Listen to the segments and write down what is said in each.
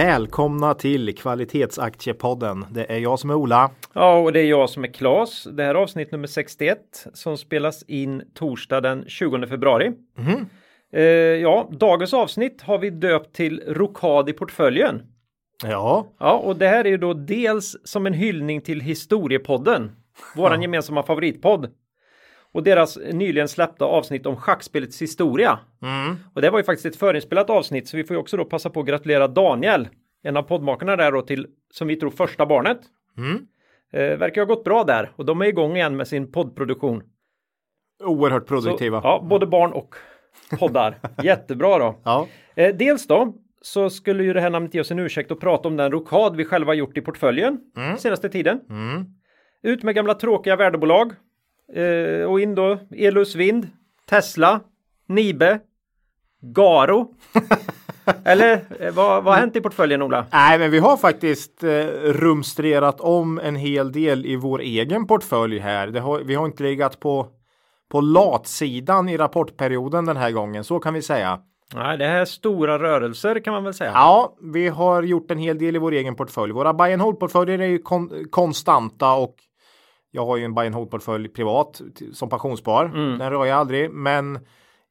Välkomna till Kvalitetsaktiepodden. Det är jag som är Ola. Ja, och det är jag som är Klas. Det här är avsnitt nummer 61 som spelas in torsdag den 20 februari. Mhm. Eh, ja, dagens avsnitt har vi döpt till Rokad i portföljen. Ja, Ja, och det här är ju då dels som en hyllning till Historiepodden, våran gemensamma favoritpodd. Och deras nyligen släppta avsnitt om schackspelets historia. Och det var ju faktiskt ett förinspelat avsnitt så vi får ju också då passa på att gratulera Daniel, en av poddmakarna där då till, som vi tror, första barnet. Eh, verkar ha gått bra där och de är igång igen med sin poddproduktion. oerhört Så, produktiva. ja, både barn och poddar. Jättebra då. Ja. Eh, dels då så skulle ju det här namnet ge oss en ursäkt att prata om den rokad vi själva gjort i portföljen senaste tiden. Ut med gamla tråkiga värdebolag eh, och in då Elus Vind, Tesla, Nibe, Garo. Eller eh, vad, vad har hänt i portföljen Ola? Nej, men vi har faktiskt eh, rumstrerat om en hel del i vår egen portfölj här. Har, vi har inte legat på, på latsidan i rapportperioden den här gången, så kan vi säga. Nej, det här är stora rörelser kan man väl säga. Ja, vi har gjort en hel del i vår egen portfölj. Våra buy and hold-portföljer är ju kon konstanta och jag har ju en buy and hold-portfölj privat t- som pensionsspar. Den rör jag aldrig, men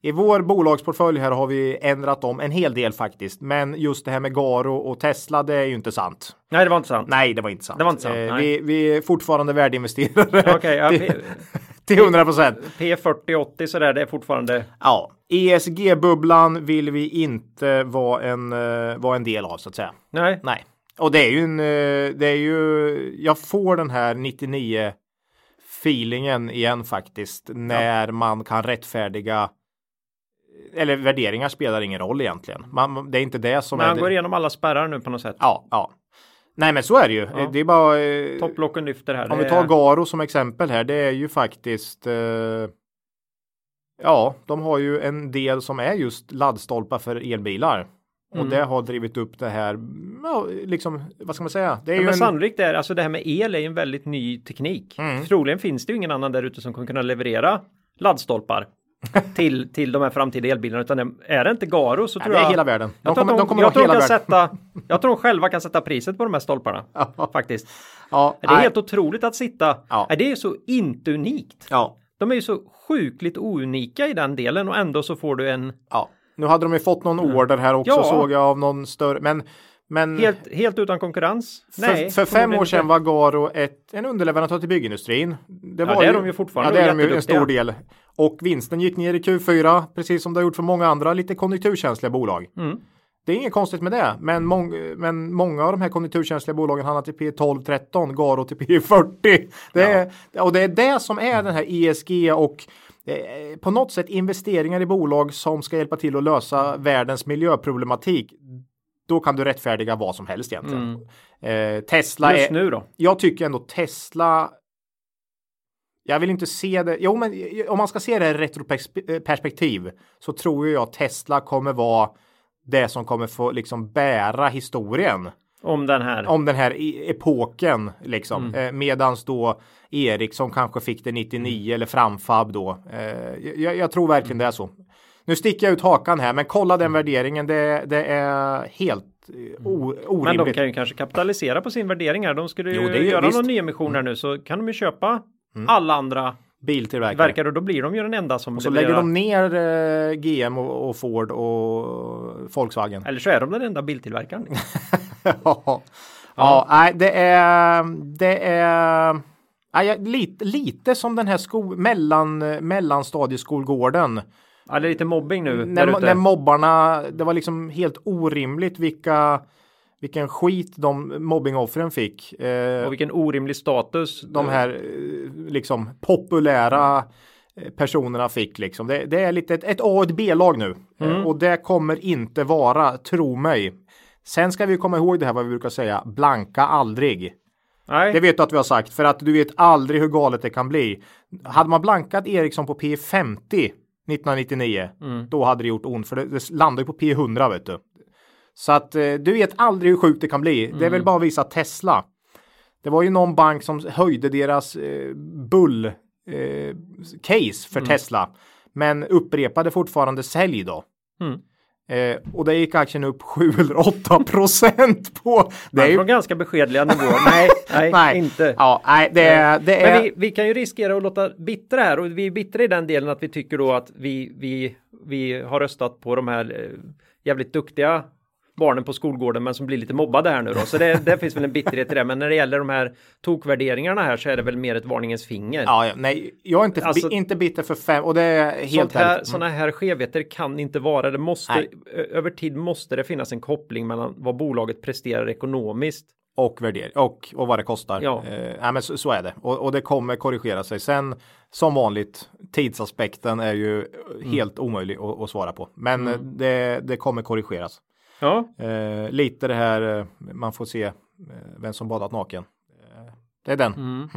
i vår bolagsportfölj här har vi ändrat om en hel del faktiskt. Men just det här med Garo och Tesla, det är ju inte sant. Nej, det var inte sant. Nej, det var inte sant. Det var inte sant, Eh, vi, vi är fortfarande värdeinvesterare Okej, ja, till, till 100 procent. P40-80 sådär, det är fortfarande Ja, ESG-bubblan vill vi inte vara en, eh, vara en del av så att säga. Nej, Nej, och det är ju en, eh, det är ju, jag får den här 99 feelingen igen faktiskt när man kan rättfärdiga eller värderingar spelar ingen roll egentligen. Man, det är inte det som men är han går igenom alla spärrar nu på något sätt. Ja, ja. Nej, men så är det ju. Ja. Det är bara. eh, Topplocken lyfter här. Om vi tar Garo som exempel här, det är ju faktiskt. Eh, ja, de har ju en del som är just laddstolpar för elbilar. Och Mm. det har drivit upp det här, ja, liksom, vad ska man säga? Det är Ja, ju men en, sannolikt är alltså det här med el är ju en väldigt ny teknik. Mm. Troligen finns det ju ingen annan där ute som kommer kunna leverera laddstolpar till, till de här framtida elbilarna. Utan det- är det inte Garo så tror det är jag. hela världen. Jag De tror, kommer, de de, kommer jag, tror hela kan världen. sätta, jag tror de själva kan sätta priset på de här stolparna. Faktiskt. Ja, Det är nej. helt otroligt att sitta. Ja. Det är så inte unikt. ja, De är ju så sjukligt ounika i den delen och ändå så får du en ja. Nu hade de ju fått någon order här också Ja. såg jag av någon större, men men helt, helt utan konkurrens. för, Nej, för fem år sedan var Garo ett, en underleverantör till byggindustrin. Det Ja, det är de ju fortfarande Ja, det är de ju en stor del. Och vinsten gick ner i Q4, precis som det har gjort för många andra lite konjunkturkänsliga bolag. Mm. Det är inget konstigt med det, men, mång, men många av de här konjunkturkänsliga bolagen handlar till P12, 13, Garo till P40. Det är, och det är det som är den här ESG och på något sätt investeringar i bolag som ska hjälpa till att lösa världens miljöproblematik. Då kan du rättfärdiga vad som helst egentligen. Eh, Tesla Just är, nu då. jag tycker ändå Tesla jag vill inte se det. Jo, men om man ska se det i retroperspektiv så tror jag att Tesla kommer vara det som kommer få liksom bära historien Om den här. om den här e- epoken liksom. Mm. Eh, medans då Ericsson kanske fick det 99 Mm. eller Framfab då. Eh, jag, jag tror verkligen det är så. Nu sticker jag ut hakan här, men kolla den värderingen. Det, det är helt o, Mm. Men de orimligt. kan ju kanske kapitalisera på sin värdering här. De skulle ju Jo, är göra visst. Mm. någon nyemission här nu så kan de ju köpa alla andra Biltillverkare. verkar och då blir de ju den enda som Och så lägger de ner eh, GM och, och Ford och Volkswagen. Eller så är de den enda biltillverkaren. ja, ja, nej, det är, det är nej, lite, lite som den här sko, mellan, mellanstadieskolgården. Ja, det är lite mobbing nu. När, när mobbarna, det var liksom helt orimligt vilka, vilken skit de mobbingoffren fick. Eh, och vilken orimlig status. de här eh, liksom populära eh, personerna fick liksom. Det, det är lite ett, ett A och ett B-lag nu Eh, och det kommer inte vara, tro mig. Sen ska vi komma ihåg det här vad vi brukar säga, blanka aldrig. Nej. Det vet du att vi har sagt för att du vet aldrig hur galet det kan bli. Hade man blankat Ericsson på P50 1999 Mm. då hade det gjort ont för det, det landar ju på P100 vet du. Så att eh, du vet aldrig hur sjukt det kan bli. Det är Mm. väl bara att visa Tesla. Det var ju någon bank som höjde deras eh, bull eh, case för Mm. Tesla. Men upprepade fortfarande sälj då. Mm. Eh, och där gick aktien upp 7 eller 8 procent på. Det är ju från ganska beskedliga nivåer. Nej, nej, Nej. inte. Ja, nej, det, är- det är... Men vi, vi kan ju riskera att låta bittra här och vi är bittra i den delen att vi tycker då att vi, vi, vi har röstat på de här eh, jävligt duktiga barnen på skolgården men som blir lite mobbade här nu då. Så det, det finns väl en bitterhet i det. Men när det gäller de här tokvärderingarna här så är det väl mer ett varningens finger. Ja, ja, nej, jag är inte, Alltså- bi, inte bitter för fem och det är helt Sånt här. Mm. såna här skevheter kan inte vara. Det måste, Nej. över tid måste det finnas en koppling mellan vad bolaget presterar ekonomiskt. Och värdering och, och vad det kostar. Ja. Eh, men så, så är det och, och det kommer korrigera sig. Sen som vanligt tidsaspekten är ju Mm. helt omöjlig att, att svara på. Men eh, det, det kommer korrigeras. Ja, Eh, lite det här eh, man får se eh, vem som badat naken. Eh, det är den. Mm.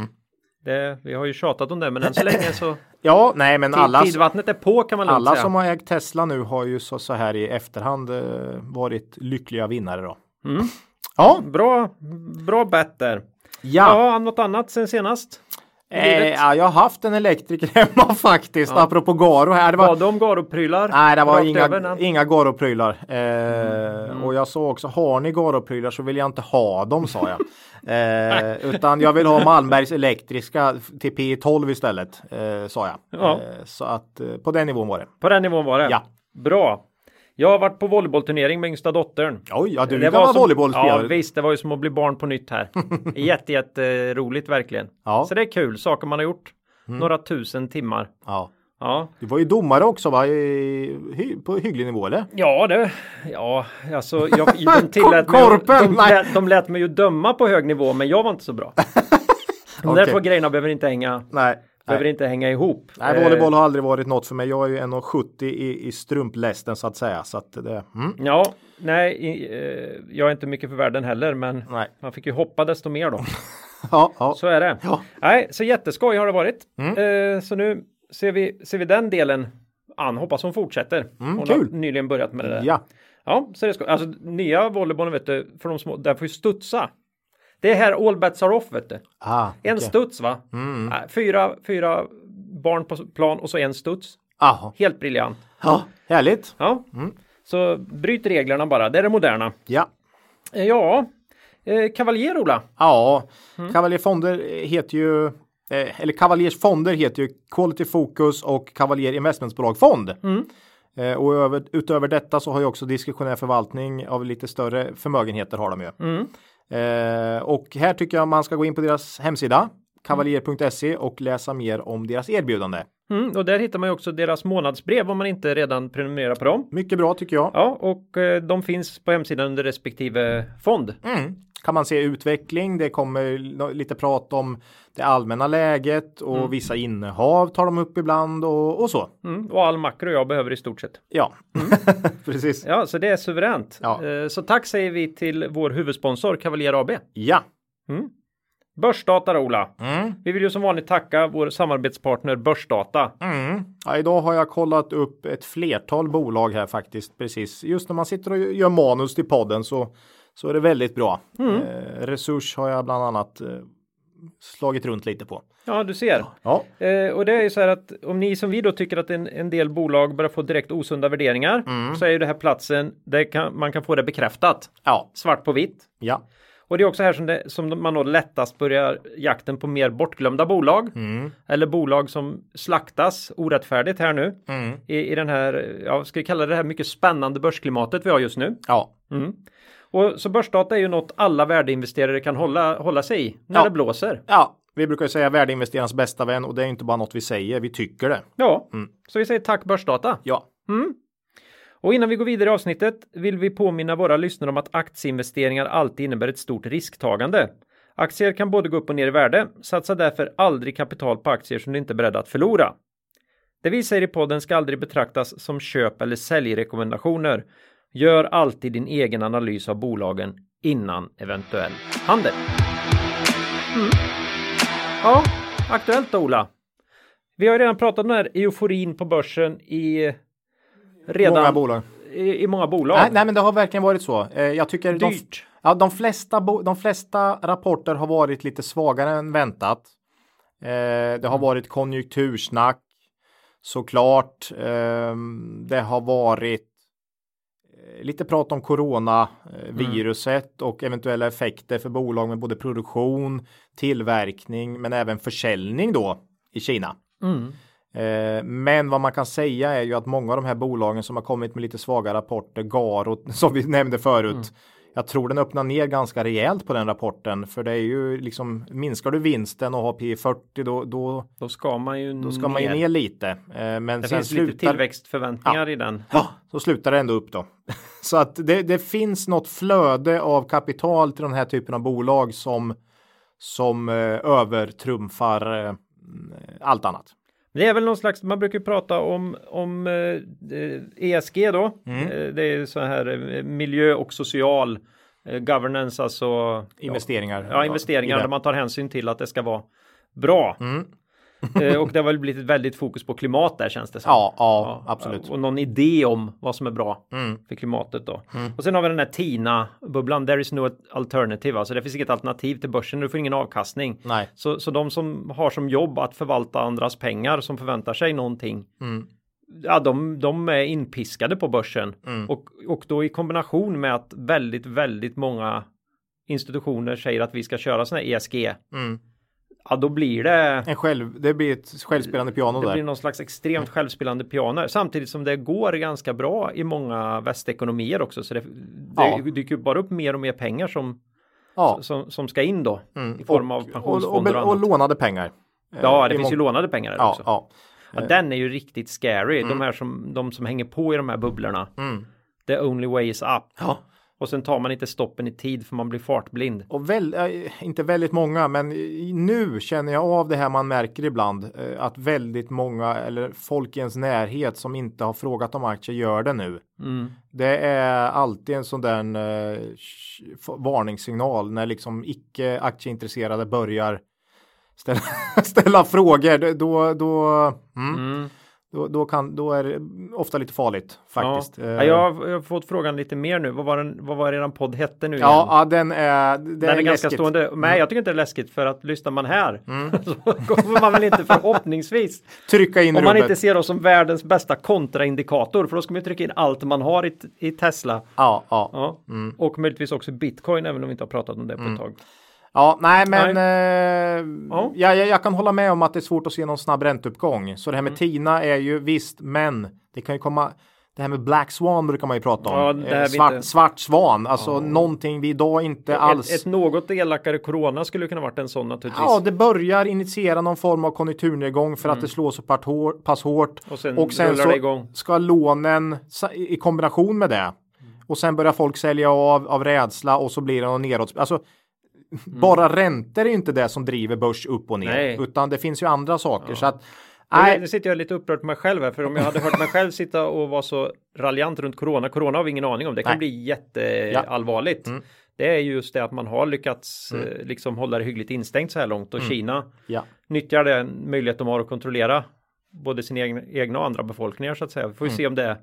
det, vi har ju tjatat om det men än så länge så Ja, nej, men alla, tid, tidvattnet är på kan man alla säga. som har ägt Tesla nu har ju så, så här i efterhand eh, varit lyckliga vinnare då. Mm. Ja, Bra, bra bet där. ja. Ja, något annat sen senast? Eh, ja, jag har haft en elektriker hemma faktiskt, Ja. apropå Garo här. Det var, Var de Garo-prylar? nej, det var Rakt inga, över, inga Garo-prylar. Eh, Mm. Och jag sa också, har ni Garo-prylar så vill jag inte ha dem, sa jag. eh, utan jag vill ha Malmbergs elektriska till P12 istället, eh, sa jag. Ja. Eh, så att eh, på den nivån var det. På den nivån var det? Ja. Bra. Jag har varit på volleybollturnering med yngsta dottern. Oj, ja du Det vara som- volleybollspelare. Ja visst, det var ju som att bli barn på nytt här. jätte, jätte roligt verkligen. Ja. Mm. Så det är kul, saker man har gjort. Några tusen timmar. ja. Ja, Du var ju domare också va? I, på hygglig nivå eller? ja det. Ja, alltså jag, de tillät mig, de, lät, de lät mig ju döma på hög nivå, men jag var inte så bra. De där två grejerna behöver inte hänga, Nej. Behöver inte hänga ihop. Nej, Eh, volleyboll har aldrig varit något för mig. Jag är ju 1,70 i, i strumplästen så att säga. Så att det, mm. Ja, nej, eh, jag är inte mycket för världen heller, men Nej. man fick ju hoppa desto mer då. Ja, ja. Så är det. Ja. Nej, så jätteskoj har det varit. Mm. Eh, så nu ser vi, ser vi den delen an. Hoppas hon fortsätter. hon Mm, kul. har nyligen börjat med det där. ja. Ja, så det skoj. Alltså nya volleybollen vet du, för de små, den får ju studsa. Det är här all bets are off vet du. Ah, En okej. studs va? Mm. Nej, Fyra, fyra barn på plan och så en studs. Aha. Helt briljant. Ja, härligt. Ja, Mm. så bryt reglerna bara. Det är det moderna. Ja. Eh, Ja, eh, Cavalier Ola. Ja, Mm. Cavalier heter ju eh, eller Cavaliers fonder heter ju Quality Focus och Cavalier Investmentsbolag Fond. Mm. Eh, och över, utöver detta så har jag också diskretionär förvaltning av lite större förmögenheter har de ju. Mm. Eh, och här tycker jag man ska gå in på deras hemsida cavalier.se och läsa mer om deras erbjudande. Mm, och där hittar man ju också deras månadsbrev om man inte redan prenumererar på dem. Mycket bra tycker jag. Ja, och eh, de finns på hemsidan under respektive fond. Mm. Kan man se utveckling, det kommer lite prat om det allmänna läget och vissa innehav tar de upp ibland och, och så. Mm, och all makro jag behöver i stort sett. Ja, precis. Ja, så det är suveränt. Ja. Eh, så tack säger vi till vår huvudsponsor Cavalier AB. Ja. Börsdata Ola. Mm. Vi vill ju som vanligt tacka vår samarbetspartner Börsdata. Mm. Ja, idag har jag kollat upp ett flertal bolag här faktiskt. Precis. Just när man sitter och gör manus till podden så, så är det väldigt bra. Mm. Eh, resurs har jag bland annat eh, slagit runt lite på. Ja, du ser. Ja, Eh, och det är ju så här att om ni som vi då tycker att en, en del bolag börjar få direkt osunda värderingar Mm. så är ju det här platsen där kan, man kan få det bekräftat. ja, Svart på vitt. ja. Och det är också här som, det, som man då lättast börjar jakten på mer bortglömda bolag. Mm. Eller bolag som slaktas orättfärdigt här nu. Mm. I, I den här, ja, ska vi kalla det här mycket spännande börsklimatet vi har just nu. Ja, Mm. Och så börsdata är ju något alla värdeinvesterare kan hålla, hålla sig i när Ja. det blåser. ja. Vi brukar ju säga värdeinvesterarens bästa vän och det är inte bara något vi säger, vi tycker det. Ja, Mm. så vi säger tack börsdata. Ja, Och innan vi går vidare i avsnittet vill vi påminna våra lyssnare om att aktieinvesteringar alltid innebär ett stort risktagande. Aktier kan både gå upp och ner i värde. Satsa därför aldrig kapital på aktier som du inte är beredd att förlora. Det vi säger i podden ska aldrig betraktas som köp eller säljrekommendationer. Gör alltid din egen analys av bolagen innan eventuell handel. Ja, aktuellt då Ola. Vi har ju redan pratat om den här euforin på börsen i redan Många bolag. I, i många bolag. Nej, nej, men det har verkligen varit så. Eh, Jag tycker de, Dyrt. ja, de, flesta, de flesta rapporter har varit lite svagare än väntat. Eh, det Mm. har varit konjunktursnack såklart. Eh, det har varit eh, lite prat om coronaviruset Mm. och eventuella effekter för bolag med både produktion, tillverkning men även försäljning då i Kina. Mm. Eh, Men vad man kan säga är ju att många av de här bolagen som har kommit med lite svaga rapporter, Garo som vi nämnde förut. Jag tror den öppnar ner ganska rejält på den rapporten för det är ju liksom minskar du vinsten och har P 40 då, då, Då ska man ju då ska man ju ner lite. Eh, Men Det finns lite slutar, tillväxtförväntningar i den. ja, så slutar det ändå upp då. Så att det, det finns något flöde av kapital till den här typen av bolag som som eh, övertrumfar eh, allt annat. Det är väl någon slags, man brukar prata om, om eh, eh, ESG då. Mm. Eh, det är så här miljö och social governance, alltså Investeringar. Ja, investeringar där man tar hänsyn till att det ska vara bra. Mm. Eh, och det har väl blivit ett väldigt fokus på klimat där känns det som. Ja, ja, absolut. Och någon idé om vad som är bra Mm. för klimatet då. Och sen har vi den här TINA-bubblan, there is no alternative, alltså det finns inget alternativ till börsen, du får ingen avkastning. Nej. Så, så de som har som jobb att förvalta andras pengar som förväntar sig någonting, Mm. ja de, de är inpiskade på börsen. Mm. Och, och då i kombination med att väldigt, väldigt många institutioner säger att vi ska köra sådana här ESG, Mm. Ja då blir det En själv, det blir ett självspelande piano det där. blir någon slags extremt självspelande piano samtidigt som det går ganska bra i många västekonomier också. Så det, det Ja. dyker bara upp mer och mer pengar som, Ja. som, som ska in då Mm. i form och, av och, och, pensionsfonder och, och, annat. lånade pengar. Ja, Eh, det i finns ju lånade pengar där Ja, också. ja. Ja, den är ju riktigt scary. De här som, de som hänger på i de här bubblorna. Mm. The only way is up. ja. Och sen tar man inte stoppen i tid för man blir fartblind. Och väl, eh, inte väldigt många, men nu känner jag av det här man märker ibland. eh, Att väldigt många, eller folk i ens närhet som inte har frågat om aktier gör det nu. Mm. Det är alltid en sån där eh, sh- f- varningssignal när liksom icke aktieintresserade börjar ställa, ställa frågor. Då, då, mm, Mm. Då, då, kan, då är det ofta lite farligt faktiskt. Ja. Eh, Ja, jag, har, jag har fått frågan lite mer nu. Vad var, den, vad var eran podd hette nu igen? ja, ja, den är, det Den är, ganska läskigt. stående. Nej, jag tycker inte det är läskigt för att lyssnar man här Mm. så kommer man väl inte förhoppningsvis Trycka in om man rubbet. inte ser oss som världens bästa kontraindikator för då ska man ju trycka in allt man har i, i Tesla. Ja, ja. Ja. Mm. Och möjligtvis också bitcoin även om vi inte har pratat om det på ett tag. Ja, nej, men eh, Ja. ja. jag, jag kan hålla med om att det är svårt att se någon snabb ränteuppgång. Så det här med Mm. TINA är ju visst, men det kan ju komma. Det här med Black Swan brukar man ju prata om. Ja, Eh, svart, inte- svart svan, alltså någonting vi idag inte alls. Ett, ett något elakare corona skulle kunna varit en sån naturligtvis. Ja, det börjar initiera någon form av konjunkturnedgång för att det slår så pass hårt. Mm. Och sen och sen så ska lånen i kombination med det. Och sen börjar folk sälja av av rädsla och så blir det någon neråt. Alltså, bara räntor är inte det som driver börs upp och ner. Mm. Nej. Utan det finns ju andra saker. Så att, nej, Nu sitter jag lite upprörd på mig själv här, för om jag hade hört mig själv sitta och vara så raljant runt corona, corona har vi ingen aning om, det kan Nej. bli jätteallvarligt. Mm. Det är just det att man har lyckats eh, liksom hålla det hyggligt instängt så här långt och Mm. Kina ja. nyttjar den möjlighet de har att kontrollera både sina egna, egna och andra befolkningar så att säga. Vi får ju se om det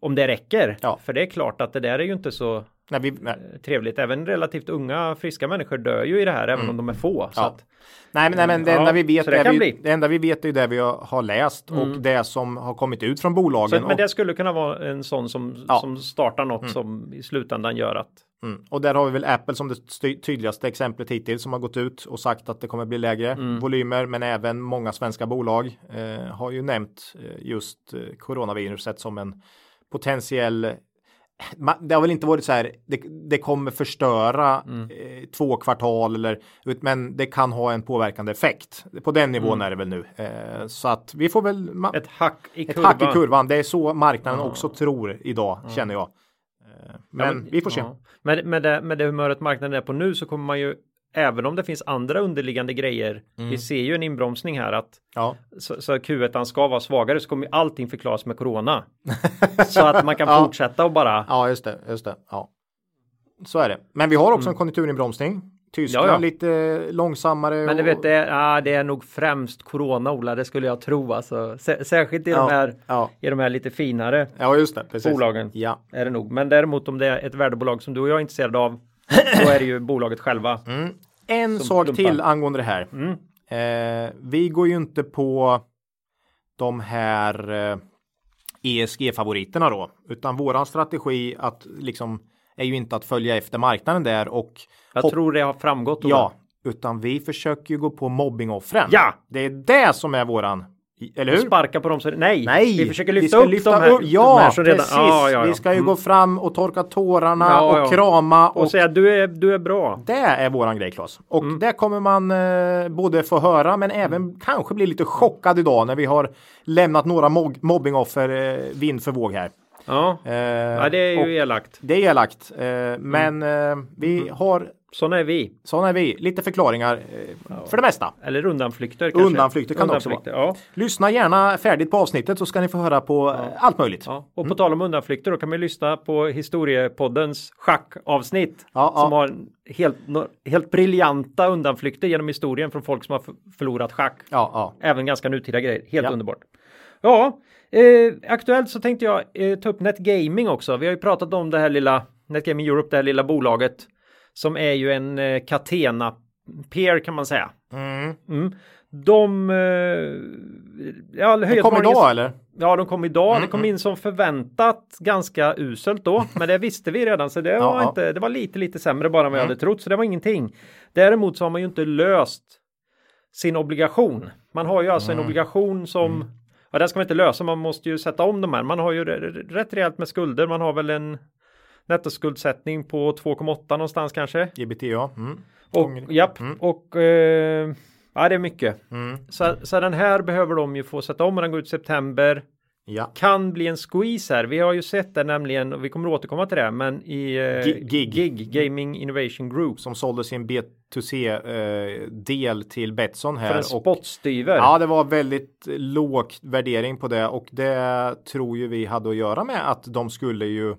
om det räcker. Mm. Ja. För det är klart att det där är ju inte så Nej, vi, nej. eh, trevligt. Även relativt unga friska människor dör ju i det här även om de är få. Mm. Ja. att, nej, men, nej, men det, Ja, enda vi vet det vi, bli. Mm. det enda vi vet är ju det vi har läst och det som har kommit ut från bolagen. så, men och, det skulle kunna vara en sån som, Ja. som startar något som i slutändan gör att mm, och där har vi väl Apple som det tydligaste exemplet hittills som har gått ut och sagt att det kommer bli lägre Mm. volymer. Men även många svenska bolag eh, har ju nämnt eh, just eh, coronaviruset som en potentiell det har väl inte varit så här, det, det kommer förstöra Mm. eh, två kvartal eller, men det kan ha en påverkande effekt. På den nivån är det väl nu. Eh, så att vi får väl, Mm. ett hack i ett kurvan. hack i kurvan. Det är så marknaden också tror idag, känner jag. Eh, men, men- vi får se. Ja. Men med det, med det humöret marknaden är på nu så kommer man ju Även om det finns andra underliggande grejer. Mm. Vi ser ju en inbromsning här att Ja. så, så Q1 ska vara svagare så kommer allting förklaras med corona. så att man kan Ja. fortsätta och bara Ja, just det, just det. Ja. Så är det. Men vi har också en Mm. konjunkturinbromsning. Tyskland Ja, ja. lite långsammare. Men du och- vet, det är, ja, det är nog främst corona, Ola, det skulle jag tro. Alltså. Sä- Särskilt i, Ja, de här, i de här lite finare Ja, just det. Precis. bolagen. Ja. Är det nog. Men däremot om det är ett värdebolag som du och jag är intresserade av, då är det ju bolaget själva. En sak klumpar. till angående det här. Mm. Eh, vi går ju inte på de här eh, ESG-favoriterna då, utan våran strategi att liksom är ju inte att följa efter marknaden där och Jag tror det har framgått. Ola. ja, utan vi försöker ju gå på mobbingoffren. Ja! Det är det som är våran, eller hur? Sparka på dem så nej, Nej, vi försöker lyfta ska upp lyfta de här, upp- Ja, de här som redan, precis. Ja, ja, ja. Vi ska ju Mm. gå fram och torka tårarna Ja, och krama och, och säga du är, du är bra. det är våran grej Claes. Och Mm. där kommer man eh, både få höra men även kanske bli lite chockad idag när vi har lämnat några mog- mobbingoffer eh, vind för våg här. Ja, Eh, ja det är ju elakt. det är elakt. Eh, men eh, vi har, Sådana är vi. sådana är vi, lite förklaringar eh, för det mesta. Eller undanflykter kanske. Undanflykter kan det också Undanflykter, Ja. Lyssna gärna färdigt på avsnittet så ska ni få höra på eh, allt möjligt. Ja, och på tal om undanflykter då kan man lyssna på historiepoddens schackavsnitt Ja, ja. som har helt, helt briljanta undanflykter genom historien från folk som har förlorat schack. Ja, ja. Även ganska nutida grejer. Helt Ja. underbart. Ja, eh, aktuellt så tänkte jag eh, ta upp NetGaming också. Vi har ju pratat om det här lilla NetGaming Europe, det här lilla bolaget som är ju en eh, Catena peer kan man säga. Mm. Mm. De... Eh, ja, höjt kom idag eller? Ja, de kom idag. Mm, det kom in som förväntat ganska uselt då, men det visste vi redan, så det Ja, var inte. Det var lite, lite sämre bara än vad jag Mm. hade trott, så det var ingenting. Däremot så har man ju inte löst sin obligation. Man har ju alltså Mm. en obligation som Ja, den ska man inte lösa. Man måste ju sätta om de här. Man har ju rätt rejält med skulder. Man har väl en nettoskuldsättning på 2,8 någonstans kanske. GBT ja. Mm. Och, japp, Mm. och eh, ja, det är mycket. Mm. Så, så den här behöver de ju få sätta om och den går ut i september Ja. kan bli en squeeze här. Vi har ju sett det nämligen och vi kommer återkomma till det, men i eh, Gi- gig. Gaming Innovation Group Som sålde sin B2C-del till Betsson för här. en och, spottstyver. ja, det var väldigt låg värdering på det och det tror ju vi hade att göra med att de skulle ju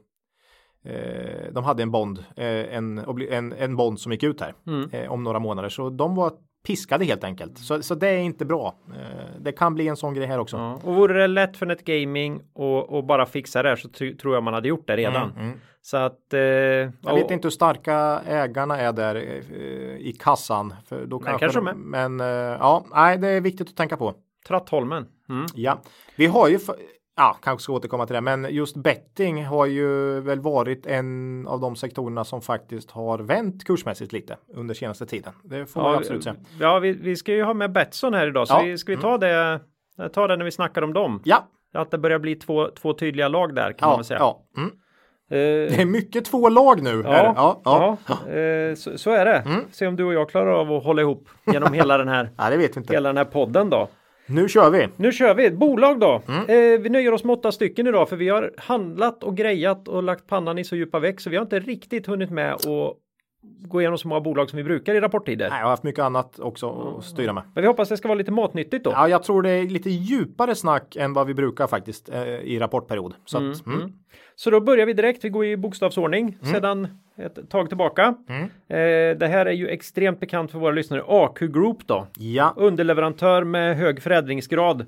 eh, de hade en bond, eh, en, en, en bond som gick ut här Mm. eh, om några månader. Så de var piskade helt enkelt. Så, så det är inte bra. Eh, det kan bli en sån grej här också. Ja, och vore det lätt för ett gaming och, och bara fixa det här så tr- tror jag man hade gjort det redan. Mm, mm. Så att eh, Jag och- vet inte hur starka ägarna är där eh, i kassan. För då kanske kanske de, är. Men ja, nej, det är viktigt att tänka på. Trattholmen. Mm. Ja, vi har ju, ja, kanske ska återkomma till det, men just betting har ju väl varit en av de sektorerna som faktiskt har vänt kursmässigt lite under senaste tiden. Det får man Ja, absolut säga. ja vi, vi ska ju ha med Betsson här idag, så Ja. vi, ska vi ta det, ta det när vi snackar om dem? Ja, Att det börjar bli två, två tydliga lag där kan man ja, väl säga. ja. Mm. Eh, Det är mycket två lag nu. Ja, ja, ja. ja. Eh, så, så är det. Se om du och jag klarar av att hålla ihop genom hela den här, Nej, det vet vi inte. hela den här podden då. Nu kör vi. Nu kör vi! Bolag då! Mm. Eh, vi nöjer oss med åtta stycken idag för vi har handlat och grejat och lagt pannan i så djupa veck så vi har inte riktigt hunnit med att gå igenom så många bolag som vi brukar i rapporttider. Nej, jag har haft mycket annat också att styra med. Men vi hoppas det ska vara lite matnyttigt då. Ja, jag tror det är lite djupare snack än vad vi brukar faktiskt eh, i rapportperiod. Så att, mm. Så då börjar vi direkt. Vi går i bokstavsordning sedan ett tag tillbaka. Mm. Eh, det här är ju extremt bekant för våra lyssnare. AQ Group då. Ja, underleverantör med hög förädlingsgrad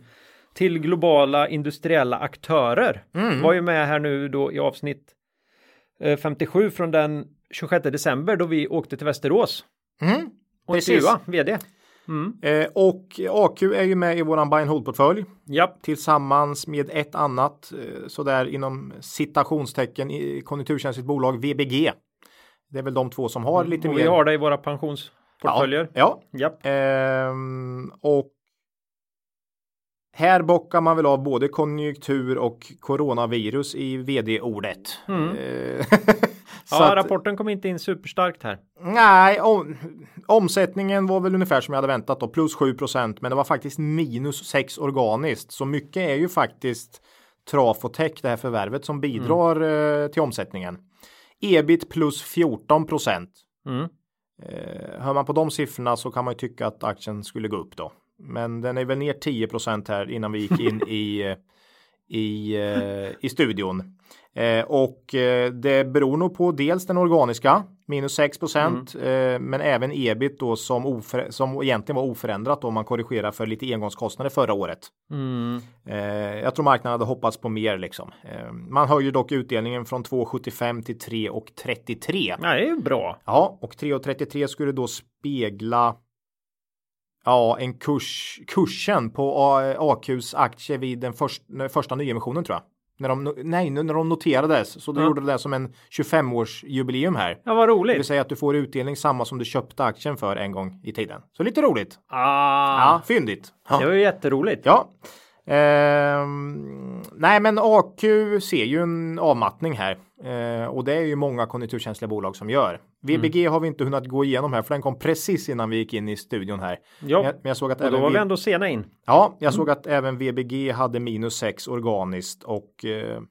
till globala industriella aktörer. Mm. Var ju med här nu då i avsnitt eh, 57 från den 26 december då vi åkte till Västerås mm. och intervjua vd. Eh, och AQ är ju med i våran buy and hold portfölj Ja, tillsammans med ett annat eh, sådär inom citationstecken i konjunkturkänsligt bolag VBG. Det är väl de två som har lite och mer. vi har det i våra pensionsportföljer. Ja, Ja. Ehm, och här bockar man väl av både konjunktur och coronavirus i vd-ordet. Eh, så Mm. Ja, att- rapporten kom inte in superstarkt här. Nej, om, omsättningen var väl ungefär som jag hade väntat då, plus 7% men det var faktiskt minus 6 organiskt. Så mycket är ju faktiskt Traf och Tech, det här förvärvet som bidrar eh, till omsättningen. Ebit plus 14 Mm. Eh, hör man på de siffrorna så kan man ju tycka att aktien skulle gå upp då. Men den är väl ner 10 här innan vi gick in i, eh, i, eh, i studion. Eh, och eh, det beror nog på dels den organiska minus 6 procent, mm. eh, men även ebit då som, oför, som egentligen var oförändrat om man korrigerar för lite engångskostnader förra året. Mm. Eh, jag tror marknaden hade hoppats på mer liksom. Man höjer dock utdelningen från 2,75 till 3,33. Ja, det är ju bra. Ja, och 3,33 skulle då spegla Ja, en kurs, kursen på AQs aktie vid den först, första nyemissionen tror jag. När de, nej, när de noterades så då ja. gjorde det som en 25 jubileum här. Ja, vad roligt. Det vill säga att du får utdelning samma som du köpte aktien för en gång i tiden. Så lite roligt. Ah. Ja, fyndigt. Ja. Det var ju jätteroligt. Ja. Ehm, nej, men AQ ser ju en avmattning här ehm, och det är ju många konjunkturkänsliga bolag som gör. VBG mm. har vi inte hunnit gå igenom här för den kom precis innan vi gick in i studion här. Ja, men jag såg att och då även var vi ändå sena in. Ja, jag mm. såg att även VBG hade minus 6 organiskt och eh,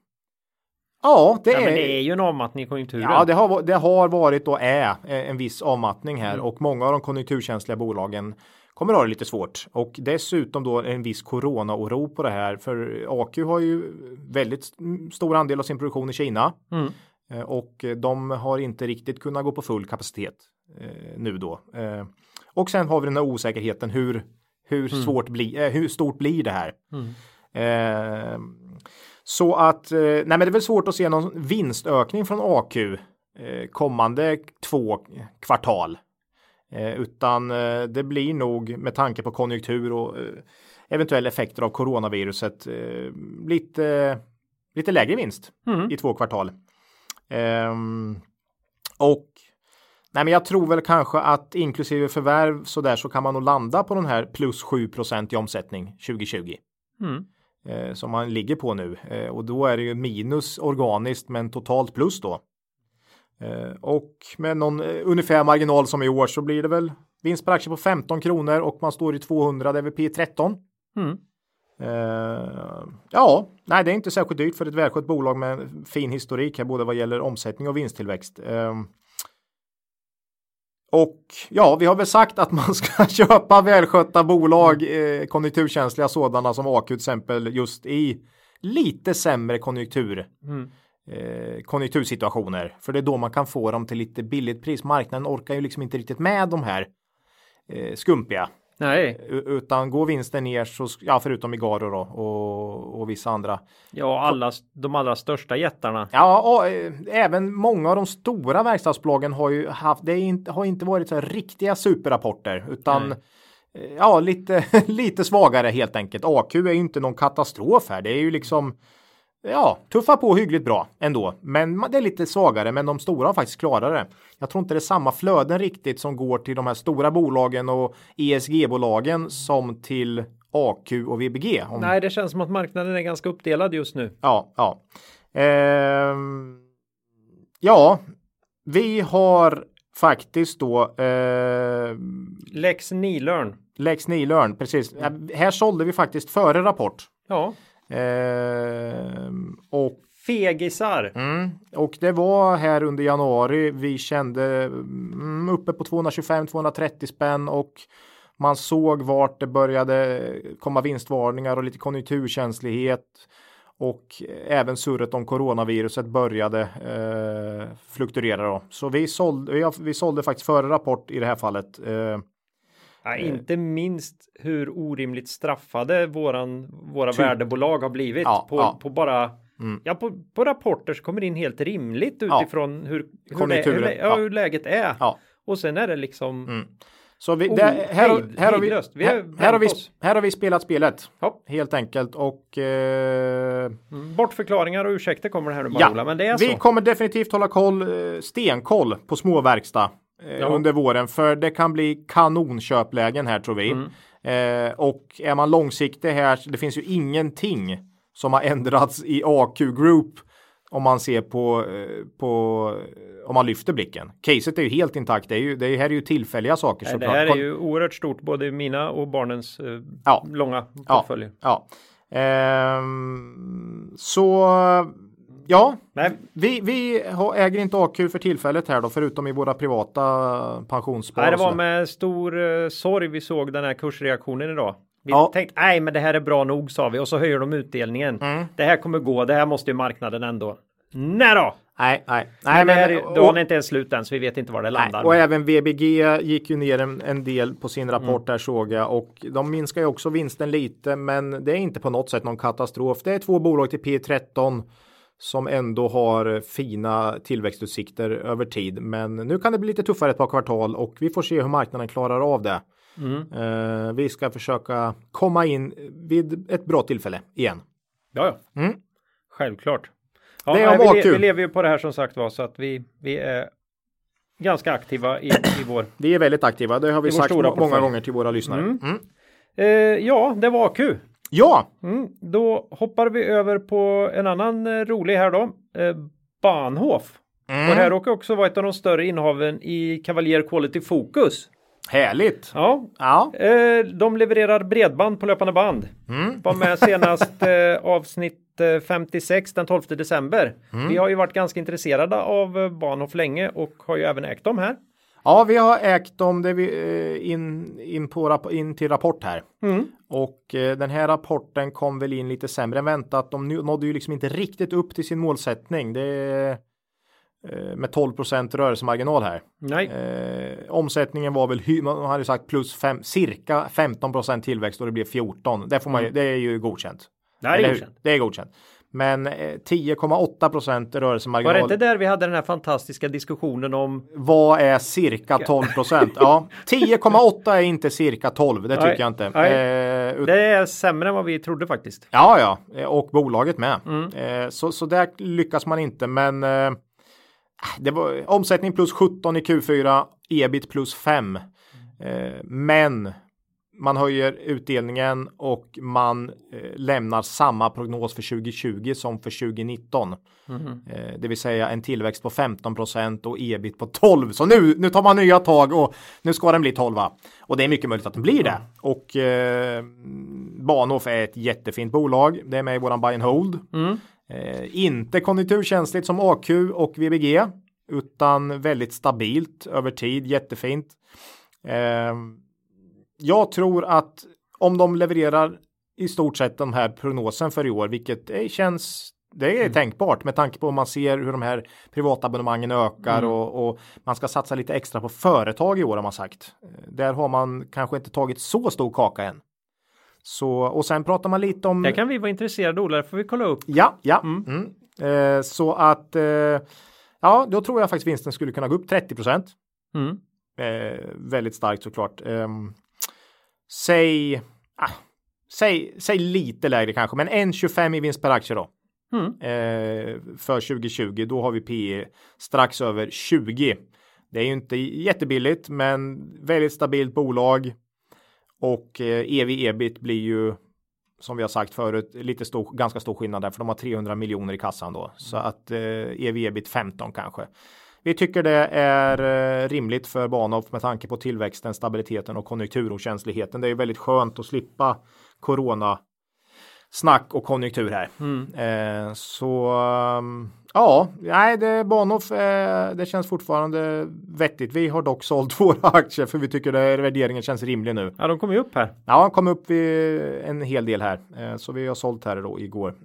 Ja, det, ja, är... det är ju en avmattning i konjunkturen. Ja, det har, det har varit och är en viss avmattning här mm. och många av de konjunkturkänsliga bolagen kommer ha det lite svårt och dessutom då en viss corona-oro på det här för AQ har ju väldigt stor andel av sin produktion i Kina mm. Eh, och de har inte riktigt kunnat gå på full kapacitet eh, nu då. Eh, och sen har vi den här osäkerheten hur hur mm. svårt blir hur stort blir det här? Mm. Eh, så att nej, men det är väl svårt att se någon vinstökning från AQ kommande två kvartal. Eh, utan eh, det blir nog med tanke på konjunktur och eh, eventuella effekter av coronaviruset lite, lite lägre vinst mm. i två kvartal. Ehm, och Nej, men jag tror väl kanske att inklusive förvärv så där så kan man nog landa på den här plus 7 i omsättning 2020. Mm. Som man ligger på nu och då är det ju minus organiskt men totalt plus då. Eh, och med någon eh, ungefär marginal som i år så blir det väl vinst per aktie på 15 kronor och man står i 200 DVP 13. Mm. Uh, ja, nej, det är inte särskilt dyrt för ett välskött bolag med fin historik här, både vad gäller omsättning och vinsttillväxt. Uh, och ja, vi har väl sagt att man ska köpa välskötta bolag, eh, konjunkturkänsliga sådana som AQ till exempel, just i lite sämre konjunktur. Mm eh, konjunktursituationer. För det är då man kan få dem till lite billigt pris. Marknaden orkar ju liksom inte riktigt med de här eh, skumpiga. Nej. Utan går vinsten ner så, ja förutom Igaro då och, och vissa andra. Ja, alla de allra största jättarna. Ja, och, äh, även många av de stora verkstadsbolagen har ju haft, det inte, har inte varit så här riktiga superrapporter utan Nej. Eh, ja, lite, lite svagare helt enkelt. AQ är ju inte någon katastrof här. Det är ju liksom ja, tuffar på hyggligt bra ändå. Men det är lite svagare, men de stora har faktiskt klarat det. Jag tror inte det är samma flöden riktigt som går till de här stora bolagen och ESG-bolagen som till AQ och VBG. Om... Nej, det känns som att marknaden är ganska uppdelad just nu. Ja, ja. Ehm... Ja, vi har faktiskt då. Eh... Lex Nilörn. Lex Nilörn, precis. Här sålde vi faktiskt före rapport. Ja. Eh, och Fegisar. Mm, och det var här under januari vi kände mm, uppe på 225-230 spänn och man såg vart det började komma vinstvarningar och lite konjunkturkänslighet och även surret om coronaviruset började eh, fluktuera då. Så vi sålde, vi sålde faktiskt före rapport i det här fallet. Eh, Ja, eh. inte minst hur orimligt straffade våran, våra typ. värdebolag har blivit ja, på, ja. på bara mm. Ja, på, på rapporter som kommer in helt rimligt utifrån hur, hur, lä, hur, ja, hur läget är. Och sen är det liksom mm. Så vi, det, här, här, har vi, vi här, här, har vi, här har vi spelat spelet. Ja. Helt enkelt och eh, mm, Bortförklaringar och ursäkter kommer det här nu bara ja, men det är Vi så. kommer definitivt hålla koll, eh, stenkoll på småverkstad ja. under våren. För det kan bli kanonköplägen här tror vi. Mm. Eh, och är man långsiktig här, det finns ju ingenting som har ändrats i AQ Group om man ser på, eh, på om man lyfter blicken. Caset är ju helt intakt. Det, är ju, det här är ju tillfälliga saker. Nej, det här är ju oerhört stort, både mina och barnens eh, ja. långa portföljer. Ja, ja. Ehm, så Ja, Nej. Vi, vi äger inte AQ för tillfället här då, förutom i våra privata pensionsspar. Nej, det var med stor uh, sorg vi såg den här kursreaktionen idag. Vi ja. tänkte, nej men det här är bra nog sa vi och så höjer de utdelningen. Mm. Det här kommer gå, det här måste ju marknaden ändå. Nej då! Nej, nej. Nej, nej men och- dagen är inte ens slut än så vi vet inte var det landar. Nej, och även VBG gick ju ner en, en del på sin rapport Mm. där såg jag och de minskar ju också vinsten lite men det är inte på något sätt någon katastrof. Det är två bolag till P13 som ändå har fina tillväxtutsikter över tid. Men nu kan det bli lite tuffare ett par kvartal och vi får se hur marknaden klarar av det. Mm. Eh, vi ska försöka komma in vid ett bra tillfälle igen. Ja, ja. Mm. Självklart. Ja, Det nej, vi, vi lever ju på det här som sagt var så att vi, vi är ganska aktiva i, i vår. Vi är väldigt aktiva. Det har vi sagt många portfölj. gånger till våra lyssnare. Mm. Eh, ja, det var AQ. Ja, Mm, då hoppar vi över på en annan eh, rolig här då. Eh, Bahnhof. Mm. Och det här råkar också vara ett av de större innehaven i Cavalier Quality Focus. härligt. Ja, Ja, eh, de levererar bredband på löpande band. Mm. Var med senast eh, avsnitt eh, 56 den 12 december. Mm. Vi har ju varit ganska intresserade av eh, Bahnhof länge och har ju även ägt dem här. Ja, vi har ägt dem det vi, eh, in, in, på, in till rapport här. Mm. Och eh, den här rapporten kom väl in lite sämre än väntat. De nådde ju liksom inte riktigt upp till sin målsättning. Det är eh, med 12% rörelsemarginal här. Nej, Eh, omsättningen var väl, man hade sagt plus fem, cirka 15% tillväxt och det blev 14. Det, får man, ju- det är ju godkänt. det är godkänt. Det är godkänt. Men eh, 10,8 procent Var rörelsemarginal. det inte där vi hade den här fantastiska diskussionen om Vad är cirka 12 procent? Ja, 10,8 är inte cirka 12. Det tycker Nej, jag inte. Eh, ut- det är sämre än vad vi trodde faktiskt. Ja, ja, Eh, och bolaget med. Mm. Eh, så, så där lyckas man inte, men eh, det var omsättning plus 17 i Q4, ebit plus 5. Eh, men man höjer utdelningen och man eh, lämnar samma prognos för 2020 som för 2019. Mhm. Eh, det vill säga en tillväxt på 15% och ebit på 12. Så nu, nu tar man nya tag och nu ska den bli 12. va? Och det är mycket möjligt att den blir det. Och eh, Bahnhof är ett jättefint bolag. Det är med i våran buy and hold. Mm. Eh, inte konjunkturkänsligt som AQ och VBG utan väldigt stabilt över tid. Jättefint. Jag tror att om de levererar i stort sett den här prognosen för i år, vilket eh, känns det är tänkbart med tanke på om man ser hur de här privatabonnemangen ökar och, och man ska satsa lite extra på företag i år har man sagt. Eh, Där har man kanske inte tagit så stor kaka än. Så och sen pratar man lite om. Det kan vi vara intresserade Ola, det får vi kolla upp. Ja, ja. Mm. Eh, så att eh, ja, då tror jag faktiskt vinsten skulle kunna gå upp 30 procent. Mm. Eh, väldigt starkt såklart. Säg, ah, säg, säg lite lägre kanske, men 1,25 i vinst per aktie då. Mm. Eh, för 2020, då har vi P strax över 20. Det är ju inte jättebilligt, men väldigt stabilt bolag. Och eh, ev ebit blir ju som vi har sagt förut lite stor, ganska stor skillnad där för de har 300 miljoner i kassan då så att eh, ev ebit 15 kanske. Vi tycker det är eh, rimligt för Bahnhof med tanke på tillväxten, stabiliteten och konjunkturokänsligheten. Det är väldigt skönt att slippa corona snack och konjunktur här. Mm. Eh, så um, ja, nej, det Bahnhof, eh, det känns fortfarande vettigt. Vi har dock sålt våra aktier för vi tycker det, värderingen känns rimlig nu. Ja, de kommer ju upp här. Ja, kom upp en hel del här, eh, så vi har sålt här då igår.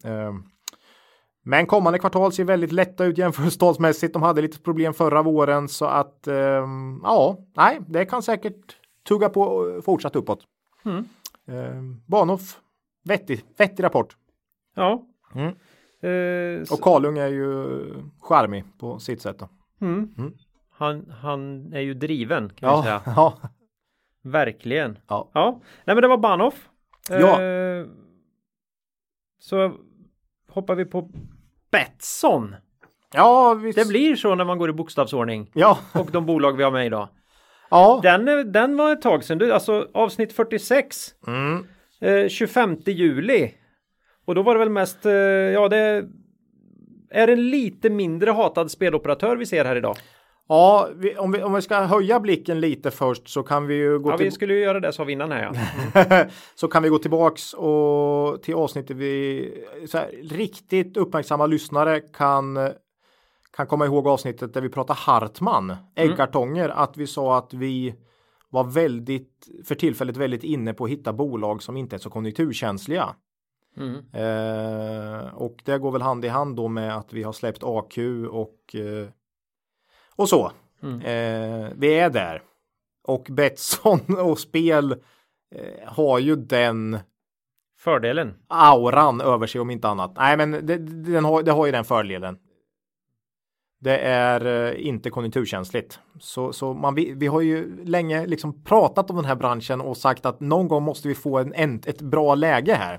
Eh, men kommande kvartal ser väldigt lätta ut jämförelsetalsmässigt. De hade lite problem förra våren så att eh, ja, nej, det kan säkert tugga på och fortsatt uppåt. Mm. Eh, Bahnhof, vettig, vettig rapport. Ja. Mm. Eh, Och Karlung är ju charmig på sitt sätt. Mm. Mm. Han, han är ju driven kan vi Ja, säga. ja, Verkligen. ja. Ja, nej men det var Bahnhof. Ja. Eh, så hoppar vi på Betsson. Ja, visst. Det blir så när man går i bokstavsordning. Ja, Och de bolag vi har med idag. ja. Den, den var ett tag sedan. Du, alltså avsnitt 46. Mm. Eh, 25 juli. Och då var det väl mest, eh, ja det är en lite mindre hatad speloperatör vi ser här idag. Ja, vi, om, vi, om vi ska höja blicken lite först så kan vi ju gå Ja, vi skulle ju göra det sa vi innan här ja. så kan vi gå tillbaks och till avsnittet vi så här, riktigt uppmärksamma lyssnare kan kan komma ihåg avsnittet där vi pratar Hartman äggkartonger att vi sa att vi var väldigt för tillfället väldigt inne på att hitta bolag som inte är så konjunkturkänsliga. Eh, och det går väl hand i hand då med att vi har släppt AQ och eh, och så. Eh, vi är där. Och Betsson och spel eh, har ju den Fördelen. auran över sig om inte annat. Nej, men det, den har, det har ju den fördelen. Det är eh, inte konjunkturkänsligt. Så, så man, vi, vi har ju länge liksom pratat om den här branschen och sagt att någon gång måste vi få en, en, ett bra läge här.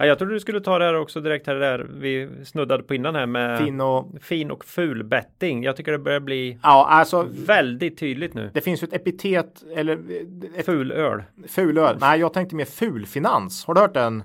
Ja, jag trodde du skulle ta det här också direkt här där vi snuddade på innan här med Fin och, fin och ful betting. Jag tycker det börjar bli ja, alltså väldigt tydligt nu. det finns ju ett epitet eller ett Ful öl. fulöl. Nej, jag tänkte mer fulfinans. Har du hört den?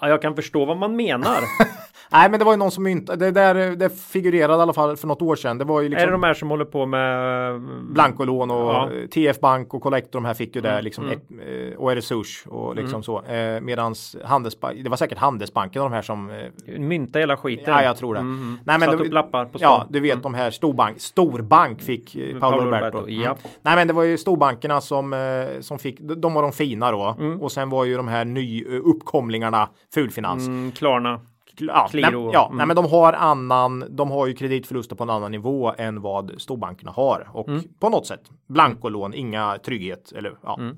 Ja, jag kan förstå vad man menar. Nej, men det var ju någon som inte, det där, det figurerade i alla fall för något år sedan. Det var ju Är det liksom de här som håller på med blankolån och Ja. TF Bank och Collector, de här fick ju det Mm, liksom mm. eh, och Resurs och liksom så. Eh, medans Handelsbank, det var säkert Handelsbanken de här som eh, mynta hela skiten? Ja, jag tror det. Mm. Nej, men Satt det- upp lappar på Ja, stan. du vet de här storbank, storbank fick eh, Paolo, Paolo Roberto. Roberto, Mm. ja. Nej, men det var ju storbankerna som, eh, som fick, de var de fina då. Mm. Och sen var ju de här ny eh, uppkomlingarna fulfinans. Mm, Klarna. Ja, nej, ja Mm. nej, men de har annan, de har ju kreditförluster på en annan nivå än vad storbankerna har. Och Mm. på något sätt, blankolån, inga trygghet. Eller, ja. Mm.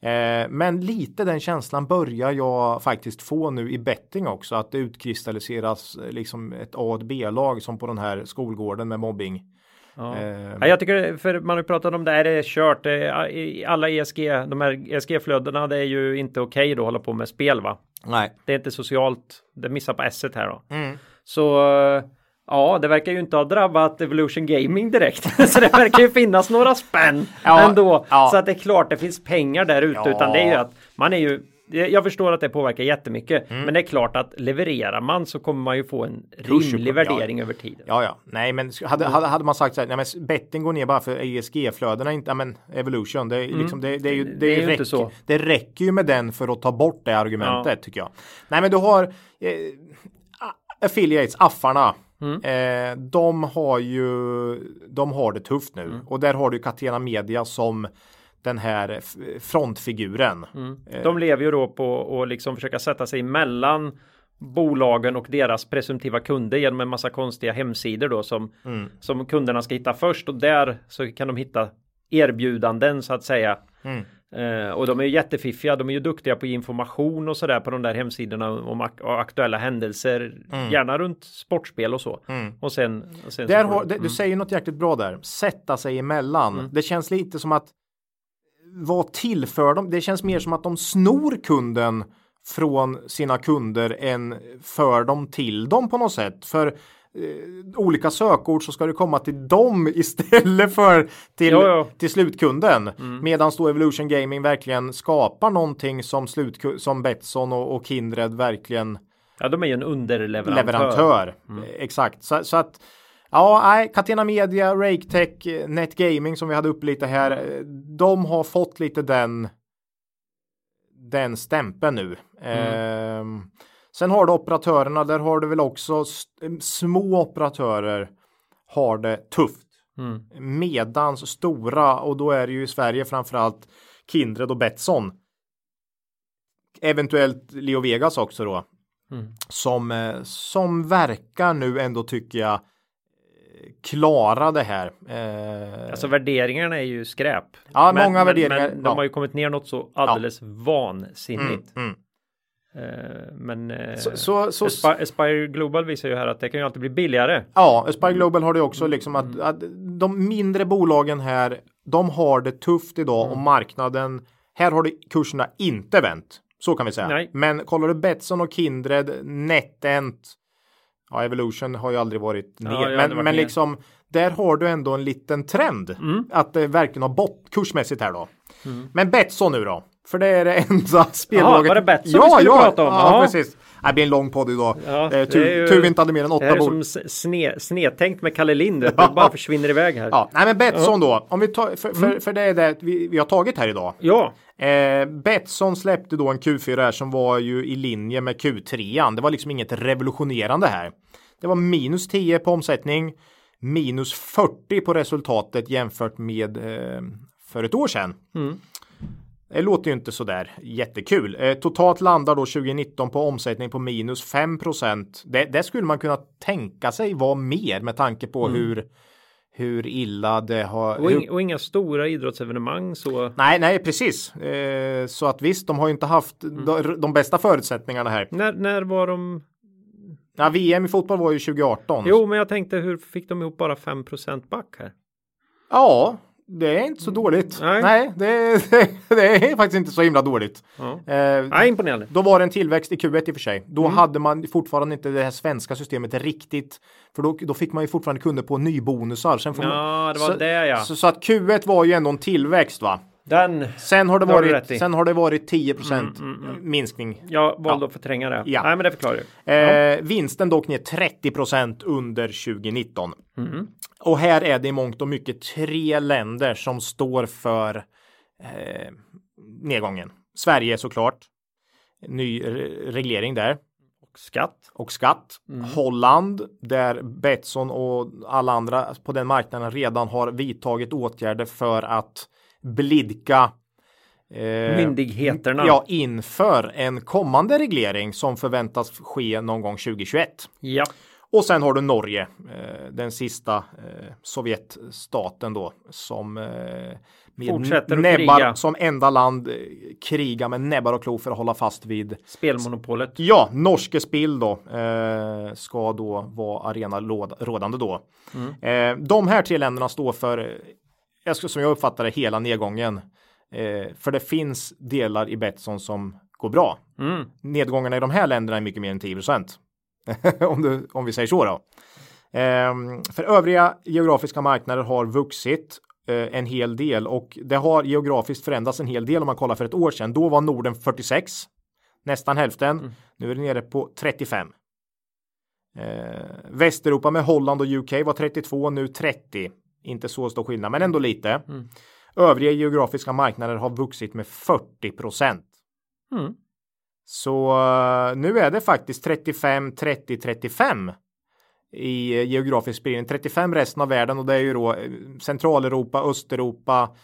Eh, men lite den känslan börjar jag faktiskt få nu i betting också. Att det utkristalliseras eh, liksom ett A och ett B-lag som på den här skolgården med mobbing. Ja. Eh, Ja, jag tycker, för man har ju pratat om det här, det är kört. Alla ESG, de här ESG-flödena, det är ju inte okej då att hålla på med spel va? Nej. Det är inte socialt, det missar på S här då. Mm. Så eh, ja, det verkar ju inte ha drabbat Evolution Gaming direkt. så det verkar ju finnas några spänn Ja, ändå. ja. Så att det är klart det finns pengar där ute. Ja. Utan det är ju att man är ju jag förstår att det påverkar jättemycket, Mm. men det är klart att levererar man så kommer man ju få en rimlig upp, ja. värdering över tiden. Ja, ja, nej, men hade, hade, hade man sagt så här, nej, men betting går ner bara för ESG-flödena, inte, ja, men evolution, det, är liksom, det, det är ju, det, Mm. Det är ju inte räcker, så. det räcker ju med den för att ta bort det argumentet tycker jag. Nej, men du har eh, affiliates, affarna. Mm. Eh, de har ju, de har det tufft nu Mm. och där har du Catena Media som den här frontfiguren. Mm. Eh. De lever ju då på att liksom försöka sätta sig mellan bolagen och deras presumtiva kunder genom en massa konstiga hemsidor då som, Mm. som kunderna ska hitta först och där så kan de hitta erbjudanden så att säga. Mm. Eh, och de är ju jättefiffiga, de är ju duktiga på information och sådär på de där hemsidorna om ak- aktuella händelser, gärna runt sportspel och så. Mm. Och sen, och sen Där har, du- det, du säger något jäkligt bra där. Sätta sig emellan. Mm. Det känns lite som att vad tillför de? Det känns mer som att de snor kunden från sina kunder än för dem till dem på något sätt. För eh, olika sökord så ska det komma till dem istället för till, Ja, ja. till slutkunden. Mm. Medan då Evolution Gaming verkligen skapar någonting som, slutku- som Betsson och, och Kindred verkligen Ja, de är ju en underleverantör. leverantör. Mm. Exakt. Så, så att ja, nej, Catena Media, RakeTech, eh, NetGaming som vi hade upp lite här. eh, De har fått lite den den stämpeln nu. Mm. Ehm, sen har du operatörerna, där har du väl också st- små operatörer har det tufft. Mm. Medans stora, och då är det ju i Sverige framförallt Kindred och Betsson. Eventuellt Leo Vegas också då. Mm. Som, eh, som verkar nu ändå tycker jag eh, klara det här. Eh, Alltså värderingarna är ju skräp. Ja, många värderingar, Men de ja. har ju kommit ner något så alldeles vansinnigt. mm, mm. Eh, men eh, Så, så, så, Aspi- Aspire Global visar ju här att det kan ju alltid bli billigare. ja, Aspire Global har det också liksom att, att de mindre bolagen här, de har det tufft idag och marknaden, här har det kurserna inte vänt. Så kan vi säga. Nej. Men kollar du Betsson och Kindred, NetEnt, ja Evolution har ju aldrig varit ner, aldrig men, varit men ner. liksom där har du ändå en liten trend att det verkligen har bott kursmässigt här då. Men Betsson nu då? För det är det enda spelbolaget. var det Betsson ja, vi skulle ja, prata om? Ja, Ja. precis. Det blir en lång podd idag. Ja, eh, det tur, är ju- tur vi inte hade mer än Det åtta här är bord. som sne, snedtänkt med Kalle Lind. Det bara försvinner iväg här. Ja, nej men Betsson då. Om vi tar, för, för, för det är det vi, vi har tagit här idag. Ja, Eh, Betsson släppte då en Q4 här som var ju i linje med Q3. Det var liksom inget revolutionerande här. Det var minus 10 på omsättning, minus 40 på resultatet jämfört med eh, för ett år sedan. Det låter ju inte sådär jättekul. Eh, totalt landar då 2019 på omsättning på minus 5 det, det skulle man kunna tänka sig vara mer med tanke på Mm. hur hur illa det har... Och, ing, och inga stora idrottsevenemang så. nej, nej, precis. Eh, så att visst, de har ju inte haft Mm. de, de bästa förutsättningarna här. När, när var de? Ja, VM i fotboll var ju 2018. Jo, men jag tänkte hur fick de ihop bara 5% back här? Ja, det är inte så dåligt. Nej. Nej, det, det, det är faktiskt inte så himla dåligt. Ja. Eh, Ja, imponerande. Då var det en tillväxt i Q1 i och för sig. Då Mm. hade man fortfarande inte det här svenska systemet riktigt. För då, då fick man ju fortfarande kunder på nybonusar. Sen får man, Ja, det var så, det ja. Så, så att Q1 var ju ändå en tillväxt va. Den. Sen har det Det har varit, sen har det varit 10 Mm, minskning. Jag valde att förtränga det. Ja. Nej, men det förklarar ju. Eh, vinsten dock ner 30% under 2019. Mm. Och här är det i mångt och mycket tre länder som står för eh, nedgången. Sverige såklart. Ny re- reglering där. Och skatt. och skatt. Holland där Betsson och alla andra på den marknaden redan har vidtagit åtgärder för att blidka eh, Myndigheterna. Ja, inför en kommande reglering som förväntas ske någon gång 2021. Ja. Och sen har du Norge, eh, den sista eh, Sovjetstaten då som eh, med Fortsätter näbbar, kriga. som enda land eh, krigar med näbbar och klor för att hålla fast vid Spelmonopolet. Ja, Norske Spill då eh, ska då vara arena rådande då. Eh, de här tre länderna står för, jag ska, som jag uppfattar det, hela nedgången. Eh, för det finns delar i Betsson som går bra. Mm. Nedgångarna i de här länderna är mycket mer än 10 om, du, om vi säger så då. Ehm, för övriga geografiska marknader har vuxit eh, en hel del och det har geografiskt förändrats en hel del om man kollar för ett år sedan. Då var Norden 46, nästan hälften. Nu är det nere på 35. Eh, Västeuropa med Holland och UK var 32, nu 30. Inte så stor skillnad, men ändå lite. Övriga geografiska marknader har vuxit med 40 procent. Mm. Så eh, nu är det faktiskt 35, 30, 35 i eh, geografisk spridning. 35 resten av världen och det är ju då eh, Centraleuropa, Östeuropa,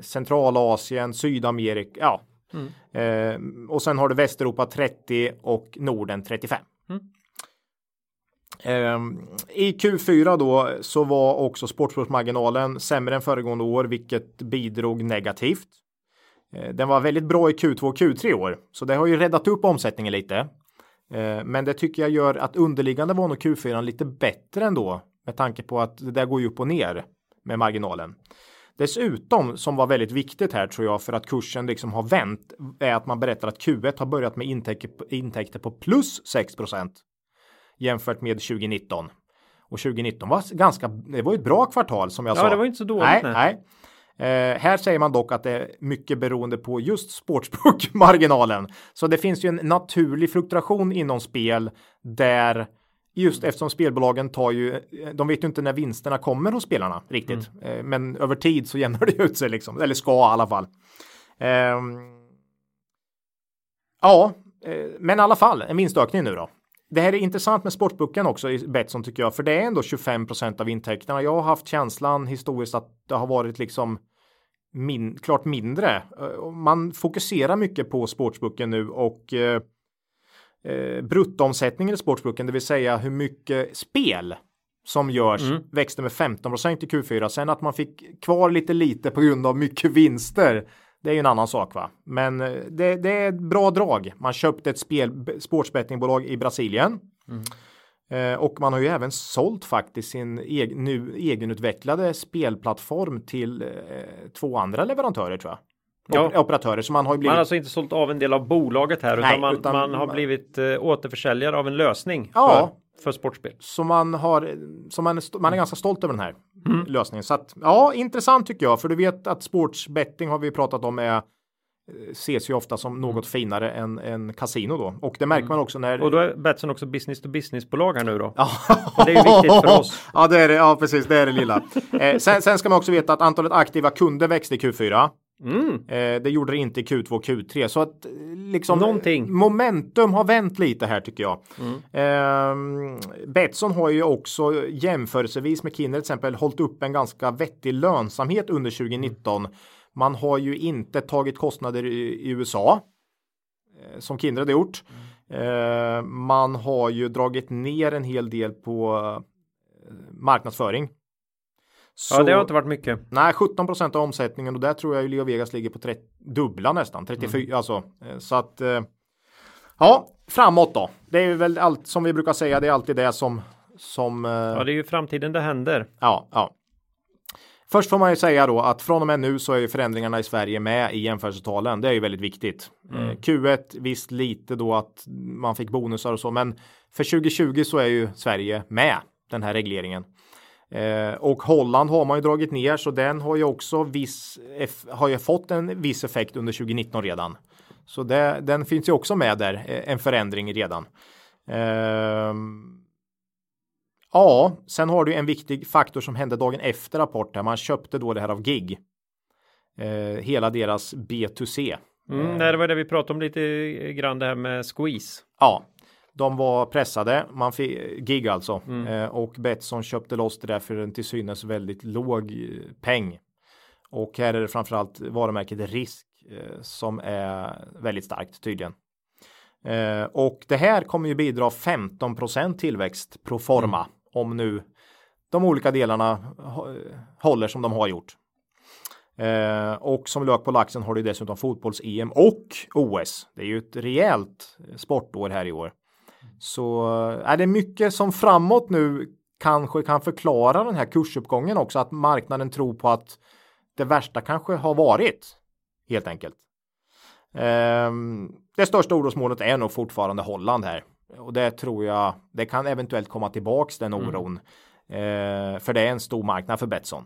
Centralasien, Sydamerika. Ja. Eh, och sen har du Västeuropa 30 och Norden 35. Eh, Ehm, I Q4 då så var också sportplusmarginalen sämre än föregående år, vilket bidrog negativt. Ehm, den var väldigt bra i Q2 och Q3 år, så det har ju räddat upp omsättningen lite. Ehm, men det tycker jag gör att underliggande var nog Q4 lite bättre ändå med tanke på att det där går ju upp och ner med marginalen. Dessutom som var väldigt viktigt här tror jag för att kursen liksom har vänt är att man berättar att Q1 har börjat med intäkter, intäkter på plus 6 jämfört med 2019. Och 2019 var ganska, det var ett bra kvartal som jag Ja, sa. det var inte så dåligt, Nej, nej. Eh, här säger man dock att det är mycket beroende på just sportsbook-marginalen. Så det finns ju en naturlig fluktuation inom spel där just eftersom spelbolagen tar ju, de vet ju inte när vinsterna kommer hos spelarna riktigt. Eh, men över tid så jämnar det ut sig liksom, eller ska i alla fall. Ehm, ja, eh, men i alla fall en vinstökning nu då. Det här är intressant med sportboken också i Betsson tycker jag, för det är ändå 25% av intäkterna. Jag har haft känslan historiskt att det har varit liksom min, klart mindre. Eh, Man fokuserar mycket på sportsboken nu och eh, eh, bruttoomsättningen i sportsboken, det vill säga hur mycket spel som görs växte med 15 i Q4. Sen att man fick kvar lite lite på grund av mycket vinster. Det är ju en annan sak va. Men eh, det, det är ett bra drag. Man köpte ett spel, sportsbettingbolag i Brasilien. Eh, och man har ju även sålt faktiskt sin eg, nu egenutvecklade spelplattform till eh, två andra leverantörer tror jag. Ja. Op- Operatörer. Så man har ju Man blivit har alltså inte sålt av en del av bolaget här Nej, utan, man, utan man har man- blivit eh, återförsäljare av en lösning Ja. för, för sportspel. Så man har, så man man är ganska stolt över den här lösningen. Så att, ja, intressant tycker jag. För du vet att sportsbetting har vi pratat om är eh, ses ju ofta som något finare än, än kasino då. Och det märker man också när... Och då är Betsson också business to business bolag här nu då. Ja. Det är ju viktigt för oss. Ja, det är det. Ja, precis. Det är det lilla. Eh, sen, sen ska man också veta att antalet aktiva kunder växte i Q4. Mm. Eh, det gjorde det inte i Q2 och Q3 så att eh, liksom Någonting. momentum har vänt lite här tycker jag. Mm. Eh, Betsson har ju också jämförelsevis med Kinner till exempel hållit upp en ganska vettig lönsamhet under 2019 Man har ju inte tagit kostnader i, i USA eh, som Kindred har gjort. Eh, man har ju dragit ner en hel del på eh, marknadsföring. Så, ja, det har inte varit mycket. Nej, 17 procent av omsättningen och där tror jag Leo Vegas ligger på 30, dubbla nästan, 34, mm. alltså. Eh, så att eh, ja, framåt då. Det är väl allt som vi brukar säga, det är alltid det som som. Eh, ja, det är ju framtiden det händer. Ja, ja. Först får man ju säga då att från och med nu så är ju förändringarna i Sverige med i jämförelsetalen. Det är ju väldigt viktigt. Mm. Q1 visst lite då att man fick bonusar och så, men för 2020 så är ju Sverige med den här regleringen. Eh, och Holland har man ju dragit ner så den har ju också viss, har ju fått en viss effekt under 2019 redan. Så det, den finns ju också med där, eh, en förändring redan. Eh, ja, sen har du en viktig faktor som hände dagen efter rapport här. Man köpte då det här av GIG. Eh, hela deras B2C. Mm, det var det vi pratade om lite grann det här med squeeze. Ja, de var pressade, man fick gig alltså mm. eh, och Betsson köpte loss det där för en till synes väldigt låg eh, peng. Och här är det framförallt varumärket Risk eh, som är väldigt starkt tydligen. Eh, och det här kommer ju bidra 15 tillväxt pro forma mm. om nu de olika delarna håller som de har gjort. Eh, och som lök på laxen har du dessutom fotbolls-EM och OS. Det är ju ett rejält sportår här i år. Så är det mycket som framåt nu kanske kan förklara den här kursuppgången också, att marknaden tror på att det värsta kanske har varit helt enkelt. Um, det största orosmålet är nog fortfarande Holland här och det tror jag det kan eventuellt komma tillbaks den mm. oron. Mm. För det är en stor marknad för Betsson.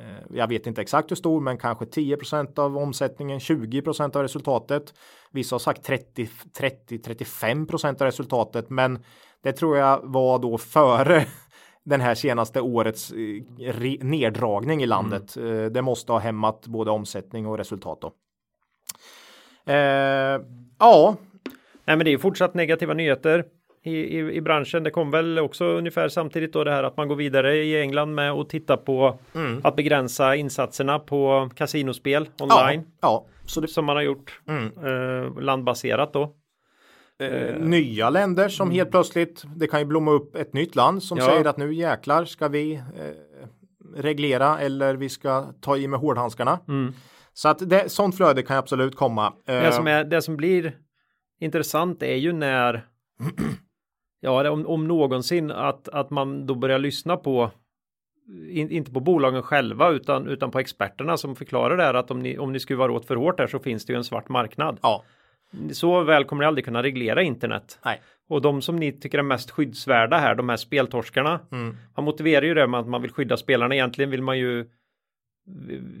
Eh, jag vet inte exakt hur stor, men kanske 10% av omsättningen, 20% av resultatet. Vissa har sagt 30, 30, 35% av resultatet, men det tror jag var då före den här senaste årets eh, neddragning i landet. Mm. Det måste ha hämmat både omsättning och resultat då. Eh, ja. Nej, men det är fortsatt negativa nyheter i, i, i, branschen. Det kom väl också ungefär samtidigt då det här att man går vidare i England med att titta på mm. att begränsa insatserna på kasinospel online. Ja, ja. Så det... Som man har gjort mm. eh, landbaserat då. Eh, nya länder som mm. helt plötsligt, det kan ju blomma upp ett nytt land som ja. säger att nu jäklar ska vi eh, reglera eller vi ska ta i med hårdhandskarna. Mm. Så att det, sånt flöde kan absolut komma. Det som, är, det som blir intressant är ju när Ja, om, om någonsin att, att man då börjar lyssna på in, inte på bolagen själva utan, utan på experterna som förklarar det här att om ni, om ni skruvar åt för hårt där så finns det ju en svart marknad. Ja. Så väl kommer ni aldrig kunna reglera internet. Nej. Och de som ni tycker är mest skyddsvärda här, de här speltorskarna. Mm. Man motiverar ju det med att man vill skydda spelarna. Egentligen vill man ju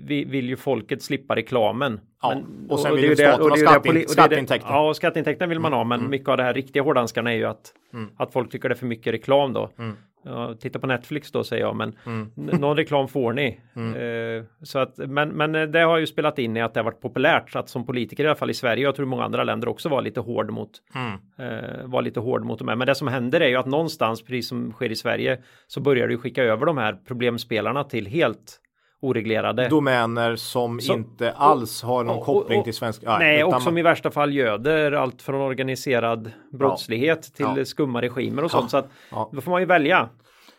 vill ju folket slippa reklamen. Ja, men, och sen vill ju staten ha skatteintäkter. skatteintäkter. Ja, skatteintäkterna vill man ha, men mm. mycket av det här riktiga hårdhanskarna är ju att, mm. att folk tycker det är för mycket reklam då. Mm. Ja, titta på Netflix då säger jag, men mm. någon reklam får ni. Eh, så att, men, men det har ju spelat in i att det har varit populärt, så att som politiker i alla fall i Sverige, jag tror många andra länder också var lite hård mot, eh, var lite hård mot de här. Men det som händer är ju att någonstans, precis som sker i Sverige, så börjar du skicka över de här problemspelarna till helt oreglerade. Domäner som, som inte alls har någon och, koppling och, till svensk. Ja, nej, och som i värsta fall göder allt från organiserad brottslighet ja, till ja. skumma regimer och sånt. Så att då får man ju välja.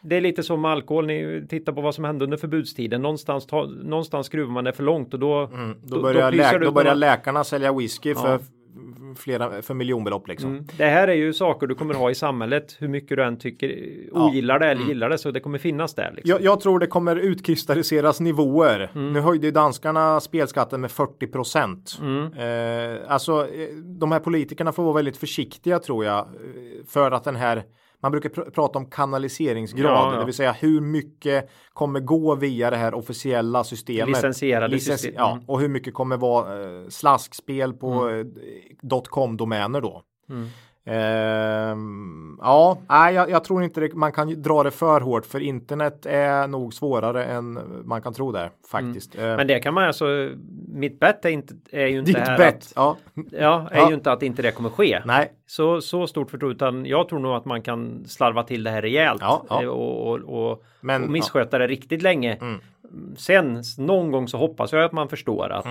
Det är lite som med alkohol, ni tittar på vad som hände under förbudstiden. Någonstans, ta, någonstans skruvar man det för långt och då... Mm, då, då, börjar, då, lä då börjar läkarna sälja whisky för flera för miljonbelopp liksom. Mm. Det här är ju saker du kommer ha i samhället hur mycket du än tycker ogillar det eller mm. gillar det så det kommer finnas där. Liksom. Jag, jag, tror det kommer utkristalliseras nivåer. Mm. Nu höjde danskarna spelskatten med 40 procent. Mm. Eh, alltså eh, de här politikerna får vara väldigt försiktiga tror jag eh, för att den här man brukar pr prata om kanaliseringsgrad, ja, ja. det vill säga hur mycket kommer gå via det här officiella systemet. Licensierade Licens system. Ja, och hur mycket kommer vara eh, slaskspel på mm. Eh, .com-domäner då. Mm. Ehm, ja, nej, jag, jag, tror inte det, man kan dra det för hårt för internet är nog svårare än man kan tro där faktiskt. Mm. Ehm. Men det kan man alltså, mitt bett är, inte, är ju inte Ditt här bet, att, ja. ja, är ja. ju inte att inte det kommer ske. Nej. Så, så stort förtroende, utan jag tror nog att man kan slarva till det här rejält ja, ja. Eh, och, och, och, Men, och missköta det riktigt länge. Mm. sen någon gång så hoppas jag att man förstår att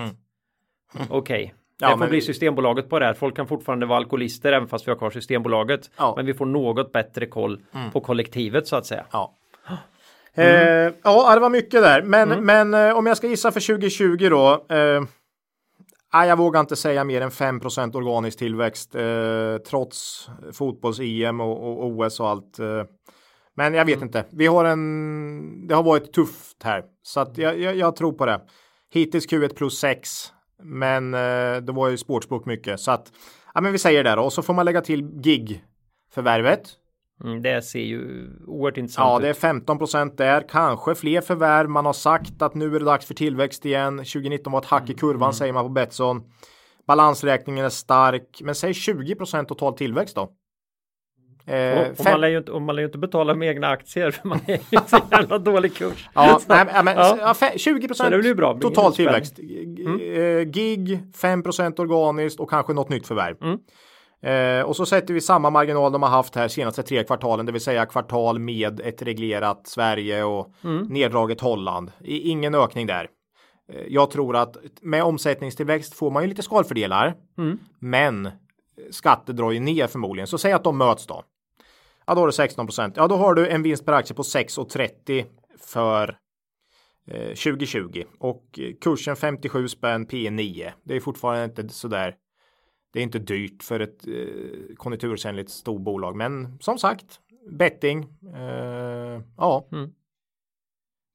Mm. okej, okay, Ja, det får men bli Systembolaget på det här. Folk kan fortfarande vara alkoholister även fast vi har kvar Systembolaget. Ja. Mm. Men vi får något bättre koll på kollektivet så att säga. Ja. Eh, ja, det var mycket där. Men, men eh, om jag ska gissa för 2020 då. Eh, jag vågar inte säga mer än 5% organisk tillväxt eh, trots fotbolls-EM och, och OS och allt. Eh, men jag vet inte. Vi har en. Det har varit tufft här så att jag, jag, jag tror på det. Hittills Q1 plus 6, men eh, det var ju sportsbook mycket så att ja, men vi säger det då och så får man lägga till gig förvärvet. Mm, det ser ju oerhört intressant Ja, ut. det är 15% där, kanske fler förvärv. Man har sagt att nu är det dags för tillväxt igen. 2019 var ett hack i kurvan Mm. säger man på Betsson. Balansräkningen är stark, men säg 20% total tillväxt då. Eh, och, och, man lär ju inte, och man lär ju inte betala med egna aktier för man är ju så jävla dålig kurs. Ja, Så- nej, men, ja. ja. fe- 20 Så det blir bra. Det blir total tillväxt. G- eh, Gig 5% organiskt och kanske något nytt förvärv. Mm. Eh, och så sätter vi samma marginal de har haft här senaste tre kvartalen, det vill säga kvartal med ett reglerat Sverige och Mm. neddraget Holland. I, ingen ökning där. Eh, jag tror att med omsättningstillväxt får man ju lite skalfördelar, Mm. men skatter drar ju ner förmodligen. Så säg att de möts då. Ja, då har du 16 Ja, då har du en vinst per aktie på 6,30 för eh, 2020 och eh, kursen 57 spänn P 9. Det är fortfarande inte sådär. Det är inte dyrt för ett eh, konjunktursändligt storbolag, men som sagt betting. Eh, ja. Mm.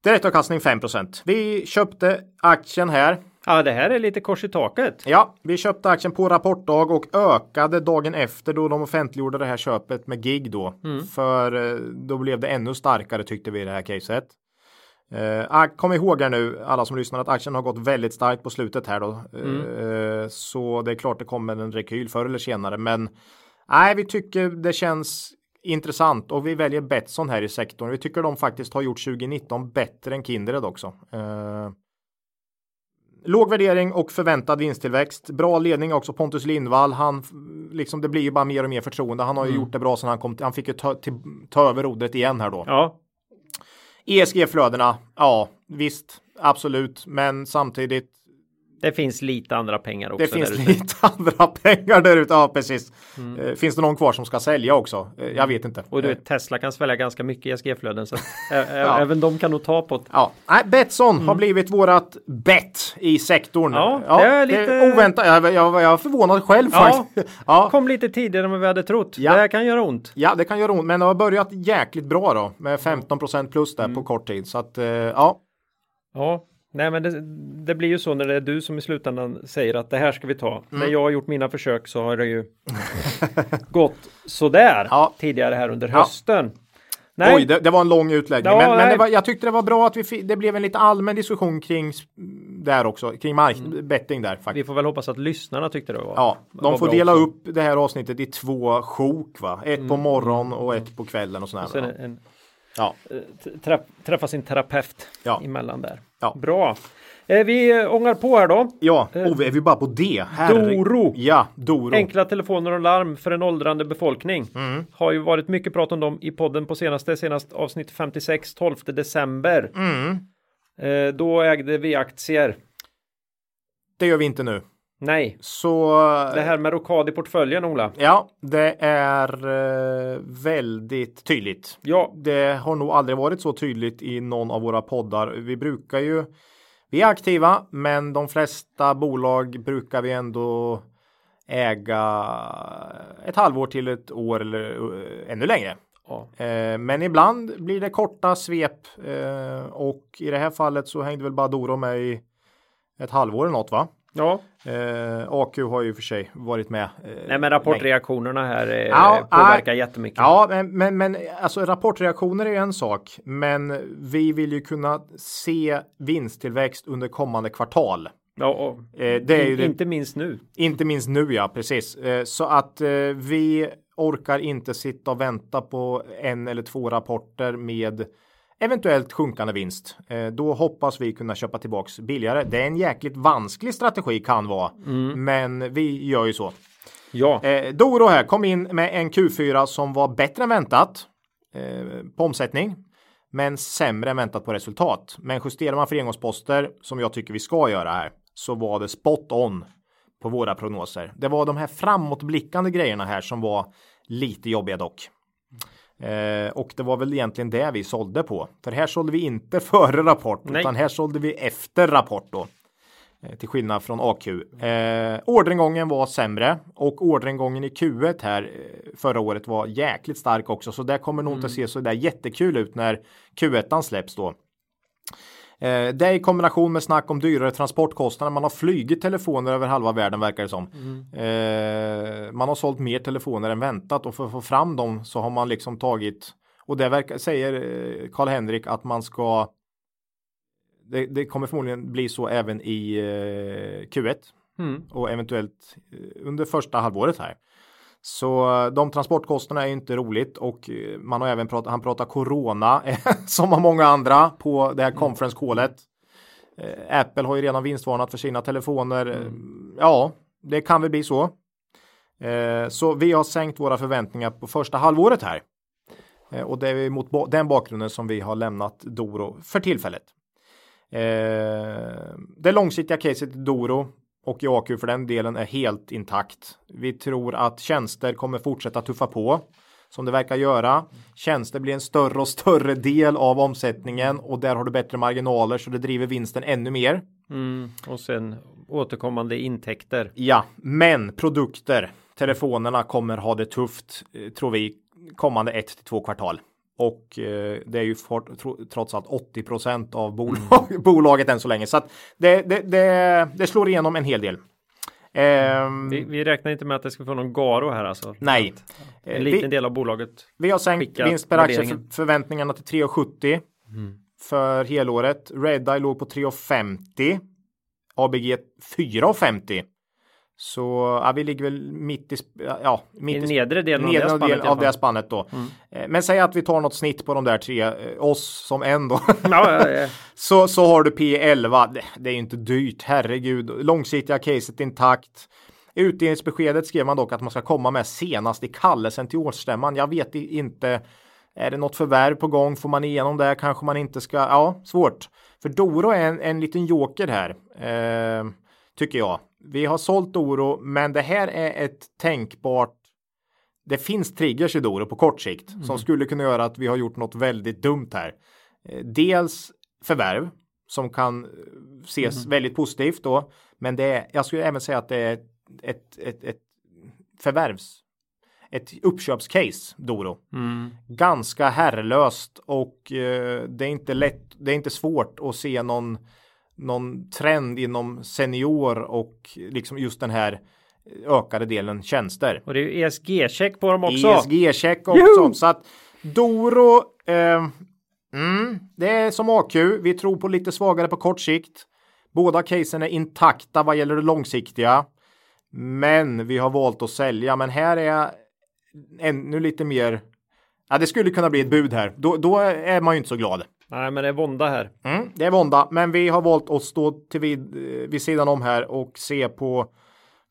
Direktavkastning 5% Vi köpte aktien här. Ja, det här är lite kors i taket. Ja, vi köpte aktien på rapportdag och ökade dagen efter då de offentliggjorde det här köpet med gig då. För eh, då blev det ännu starkare tyckte vi i det här caset. Eh, ak- kom ihåg här nu alla som lyssnar att aktien har gått väldigt starkt på slutet här då. Eh, så det är klart det kommer en rekyl förr eller senare. Men nej, vi tycker det känns intressant och vi väljer Betsson här i sektorn. Vi tycker de faktiskt har gjort 2019 bättre än Kindred också. Eh, Låg värdering och förväntad vinsttillväxt. Bra ledning också Pontus Lindvall. Han liksom det blir ju bara mer och mer förtroende. Han har ju gjort det bra sedan han kom. Han fick ju ta, till, ta över rodret igen här då. Ja, ESG-flödena. Ja, visst, absolut, men samtidigt. Det finns lite andra pengar också. Det finns där ute. lite andra pengar där ute. Ja, precis. Eh, finns det någon kvar som ska sälja också? Eh, jag vet inte. Och du Eh, vet, Tesla kan svälja ganska mycket ESG-flöden. Så ä- ä- Ja. även de kan nog ta på det. Ja, nej, Betsson har blivit vårat bet i sektorn. Mm. Ja, det är lite- oväntat. Jag, jag, jag är förvånad själv Ja. faktiskt. Ja. Kom lite tidigare än vad vi hade trott. Ja. Det här kan göra ont. Ja, det kan göra ont, men det har börjat jäkligt bra då med 15% plus där Mm. på kort tid. Så att eh, ja, Ja, nej men det, det blir ju så när det är du som i slutändan säger att det här ska vi ta. Mm. När jag har gjort mina försök så har det ju gått sådär Ja. tidigare här under Ja. hösten. Nej, oj, det, det var en lång utläggning, Ja, men, men var, jag tyckte det var bra att vi det blev en lite allmän diskussion kring där också, kring mark, betting där vi faktiskt. får väl hoppas att lyssnarna tyckte det var Ja, var de får bra dela också. upp det här avsnittet i två sjok, va? Ett på morgon och ett på kvällen och sådär. Sen va? en, Ja, eh, träff, träffa sin terapeut Ja. emellan där. Ja. Bra. Eh, vi eh, ångar på här då. ja. och är vi bara på det? Herre- Doro. Ja, Doro. Enkla telefoner och larm för en åldrande befolkning. Mm. Har ju varit mycket prat om dem i podden på senaste, senast avsnitt 56, 12 december. Mm. Eh, då ägde vi aktier. Det gör vi inte nu. Nej, Så det här med rokad i portföljen Ola. Ja, det är eh, väldigt tydligt. Ja, Det har nog aldrig varit så tydligt i någon av våra poddar. Vi brukar ju, vi är aktiva, men de flesta bolag brukar vi ändå äga ett halvår till ett år eller eh, ännu längre. ja. Eh, men ibland blir det korta svep eh, och i det här fallet så hängde väl bara Doro med i ett halvår eller något va? ja. Eh, AQ har ju för sig varit med. eh, Nej men rapportreaktionerna här eh, Ja, påverkar nej. jättemycket. Ja, men, men, men alltså rapportreaktioner är ju en sak, men vi vill ju kunna se vinsttillväxt under kommande kvartal. Ja, och, Eh, det är ju det, Inte minst nu. inte minst nu, ja, precis. Eh, så att eh, vi orkar inte sitta och vänta på en eller två rapporter med eventuellt sjunkande vinst. Eh, då hoppas vi kunna köpa tillbaks billigare. Det är en jäkligt vansklig strategi kan vara, men vi gör ju så. Ja, Eh, Doro här kom in med en Q4 som var bättre än väntat eh, på omsättning. men sämre än väntat på resultat. Men justerar man för engångsposter som jag tycker vi ska göra här så var det spot on på våra prognoser. Det var de här framåtblickande grejerna här som var lite jobbiga dock. Eh, och det var väl egentligen det vi sålde på. För här sålde vi inte före rapport Nej. utan här sålde vi efter rapport då. Eh, till skillnad från AQ. Eh, orderingången var sämre och orderingången i Q1 här eh, förra året var jäkligt stark också. Så det kommer nog inte se så där jättekul ut när Q1 släpps då. Eh, det i kombination med snack om dyrare transportkostnader. Man har flygit telefoner över halva världen verkar det som. Eh, man har sålt mer telefoner än väntat och för att få fram dem så har man liksom tagit och det verkar, säger eh, Karl-Henrik att man ska det, det kommer förmodligen bli så även i eh, Q1 Mm. och eventuellt under första halvåret här. Så de transportkostnaderna är inte roligt och eh, man har även pratat, han pratar corona som har många andra på det här conference callet. Eh, Apple har ju redan vinstvarnat för sina telefoner. Eh, Ja, det kan väl bli så. Så vi har sänkt våra förväntningar på första halvåret här. Och det är mot den bakgrunden som vi har lämnat Doro för tillfället. Det långsiktiga caset i Doro och i AQ för den delen är helt intakt. Vi tror att tjänster kommer fortsätta tuffa på som det verkar göra. Tjänster blir en större och större del av omsättningen och där har du bättre marginaler så det driver vinsten ännu mer. Mm. Och sen återkommande intäkter. Ja, men produkter, telefonerna kommer ha det tufft eh, tror vi kommande ett till två kvartal. Och eh, det är ju for, tro, trots allt 80% av bolag, bolaget än så länge. Så att det, det, det, det slår igenom en hel del. Ehm, Vi, vi räknar inte med att det ska få någon Garo här alltså. nej, Eh, En liten vi, del av bolaget. vi har sänkt vinst per aktie för, förväntningarna till 3,70 för helåret. Redeye låg på 3,50. ABG 4,50. Så ja, vi ligger väl mitt i, ja, mitt I nedre delen av det nedre spannet del i alla av det spannet då. Eh, Men säg att vi tar något snitt på de där tre, eh, oss som en då. Ja, ja, så, så har du P11. Det, det är ju inte dyrt, herregud. Långsiktiga caset intakt. Utdelningsbeskedet skrev man dock att man ska komma med senast i kallelsen till årsstämman. Jag vet inte. Är det något förvärv på gång? Får man igenom det? Kanske man inte ska? Ja, svårt. För Doro är en, en liten joker här. Eh, tycker jag. Vi har sålt Doro, men det här är ett tänkbart det finns triggers i Doro på kort sikt som skulle kunna göra att vi har gjort något väldigt dumt här. Eh, Dels förvärv som kan eh, ses väldigt positivt då. Men det är, jag skulle även säga att det är ett, ett, ett, förvärvs ett uppköpscase Doro. Mm. Ganska herrlöst och eh, det är inte lätt. Det är inte svårt att se någon någon trend inom senior och liksom just den här ökade delen tjänster. Och det är ju ESG-check på dem också. ESG-check också. Joho! Så att Doro, eh, mm, det är som AQ. Vi tror på lite svagare på kort sikt. Båda casen är intakta vad gäller det långsiktiga. Men vi har valt att sälja. Men här är ännu lite mer. Ja, det skulle kunna bli ett bud här. Då, då är man ju inte så glad. Nej, men det är vånda här. Mm, det är vånda, men vi har valt att stå till vid, eh, vid sidan om här och se på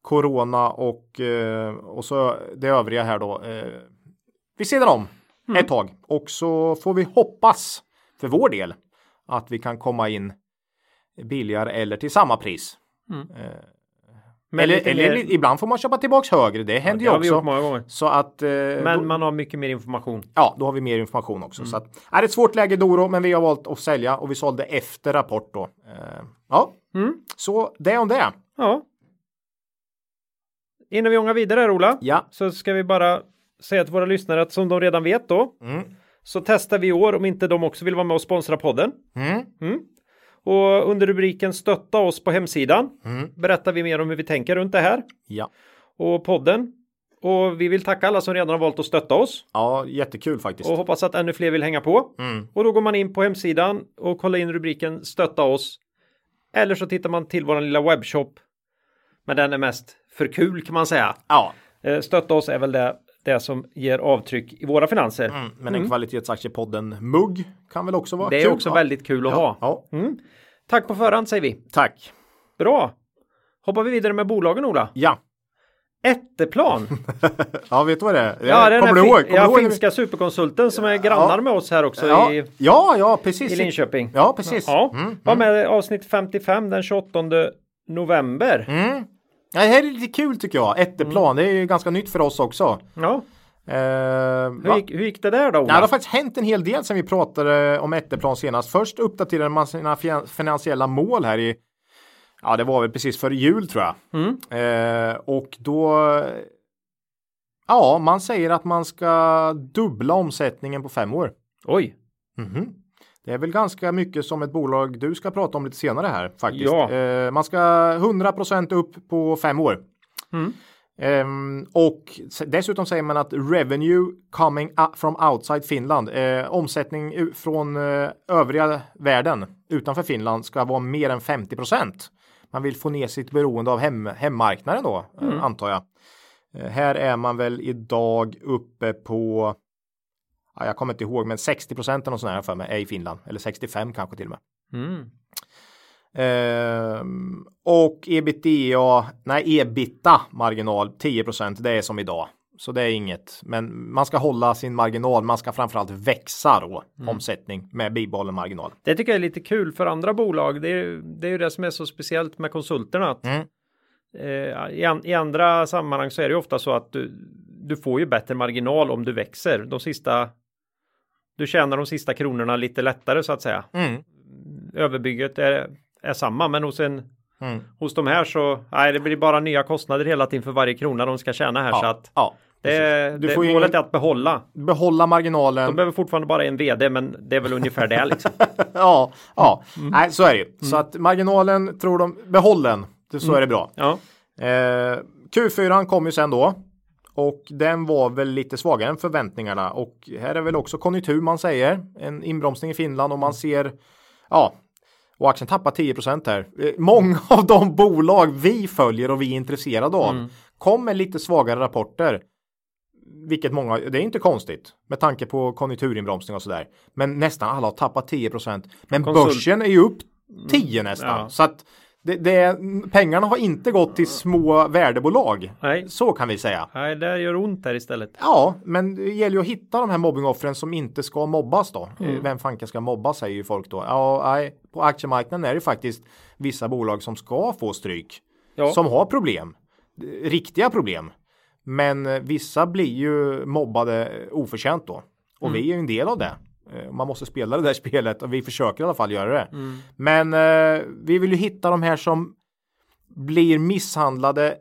Corona och, eh, och så det övriga här då. Eh, vid sidan om ett tag och så får vi hoppas för vår del att vi kan komma in billigare eller till samma pris. Men eller, eller mer- ibland får man köpa tillbaks högre. Det händer det ju också. många gånger. Så att eh, Men då- man har mycket mer information. Ja, då har vi mer information också. Mm. Så att, är det ett svårt läge Doro, men vi har valt att sälja och vi sålde efter rapport då. Eh, ja, Mm. så det om det. Ja. Innan vi ångar vidare här Ola. Ja. Så ska vi bara säga till våra lyssnare att som de redan vet då. Mm. Så testar vi i år om inte de också vill vara med och sponsra podden. Och under rubriken stötta oss på hemsidan Mm. berättar vi mer om hur vi tänker runt det här Ja. och podden. Och vi vill tacka alla som redan har valt att stötta oss ja, jättekul faktiskt. och hoppas att ännu fler vill hänga på. Mm. Och då går man in på hemsidan och kollar in rubriken stötta oss. Eller så tittar man till vår lilla webbshop. Men den är mest för kul kan man säga. Ja, Eh, Stötta oss är väl det, det som ger avtryck i våra finanser. mm. men en kvalitetsaktiepodden mugg kan väl också vara Det är kul. också ja. väldigt kul att ja. ha. Ja, Mm. Tack på förhand säger vi. tack. Bra. Hoppar vi vidare med bolagen Ola. Ja, Ätteplan. Ja, vet du vad det är? Ja, det är den Kommer här ihåg? fin- Kommer ja, ihåg? finska superkonsulten som är grannar Ja. med oss här också Ja, i, ja, ja, precis. i Linköping. Ja, precis. Ja, Mm, var med i avsnitt 55 den 28 november. Mm. Ja, det här är lite kul tycker jag. Ätteplan, det är ju ganska nytt för oss också. Ja, Eh, hur gick, hur gick det där då? Ola? det har faktiskt hänt en hel del sen vi pratade om Ätteplan senast. Först uppdaterade man sina finan- finansiella mål här i, ja det var väl precis före jul tror jag. Mm. Eh, och då, ja man säger att man ska dubbla omsättningen på fem år. Oj, Mhm. Det är väl ganska mycket som ett bolag du ska prata om lite senare här faktiskt. Ja. Eh, man ska 100% upp på fem år. Mm. Ehm, och dessutom säger man att revenue coming from outside Finland, eh, omsättning från eh, övriga världen utanför Finland ska vara mer än 50% Man vill få ner sitt beroende av hem, hemmarknaden då, eh, antar jag. Eh, här är man väl idag uppe på, ja, jag kommer inte ihåg, men 60 procent sånt här för mig är i Finland, eller 65 kanske till och med. mm. Ehm, och ebitda, nej ebita marginal 10% det är som idag. Så det är inget, men man ska hålla sin marginal. Man ska framförallt växa då omsättning med bibehållen marginal. Det tycker jag är lite kul för andra bolag. Det är, det är ju det som är så speciellt med konsulterna. Att, Mm. eh, i, an, I andra sammanhang så är det ju ofta så att du, du får ju bättre marginal om du växer. De sista du tjänar de sista kronorna lite lättare så att säga. Mm. Överbygget är, är samma men hos en Mm. hos de här så nej, det blir bara nya kostnader hela tiden för varje krona de ska tjäna här så att ja. det, Du det får målet är att behålla. Behålla marginalen. De behöver fortfarande bara en vd men det är väl ungefär det liksom. ja, ja. Mm. Nej, så är det ju. Så att marginalen tror de, behåll den. Så Mm. är det bra. Ja, Eh, Q4 kom ju sen då. Och den var väl lite svagare än förväntningarna. Och här är väl också konjunktur man säger. En inbromsning i Finland och man ser, ja, och aktien tappar 10% här. Eh, många av de bolag vi följer och vi är intresserade av kom med lite svagare rapporter. Vilket många, det är inte konstigt med tanke på konjunkturinbromsning och sådär. Men nästan alla har tappat 10% Men Konsult- börsen är ju upp 10 nästan. ja. Så att det, det, pengarna har inte gått till små värdebolag. nej, Så kan vi säga. nej, det gör ont här istället. Ja, men det gäller ju att hitta de här mobbingoffren som inte ska mobbas då. Mm. Vem fanken ska mobbas säger ju folk då. Ja, nej, på aktiemarknaden är det faktiskt vissa bolag som ska få stryk. Ja. Som har problem. Riktiga problem. Men eh, vissa blir ju mobbade oförtjänt då. Och vi är ju en del av det. Eh, Man måste spela det där spelet och vi försöker i alla fall göra det. Men eh, vi vill ju hitta de här som blir misshandlade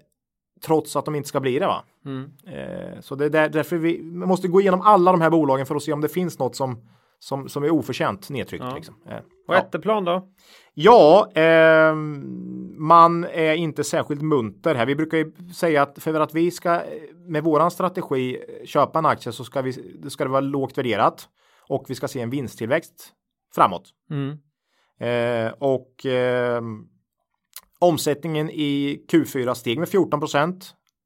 trots att de inte ska bli det va. Mm. Eh, så det är där, därför vi måste gå igenom alla de här bolagen för att se om det finns något som, som, som är oförtjänt nedtryckt. Ja. Liksom. Eh, Och ja. Ätteplan då? Ja, ehm, man är inte särskilt munter här. Vi brukar ju säga att för att vi ska eh, med våran strategi eh, köpa en aktie så ska, vi, ska det vara lågt värderat och vi ska se en vinsttillväxt framåt. Mm. Eh, och ehm, omsättningen i Q4 steg med 14%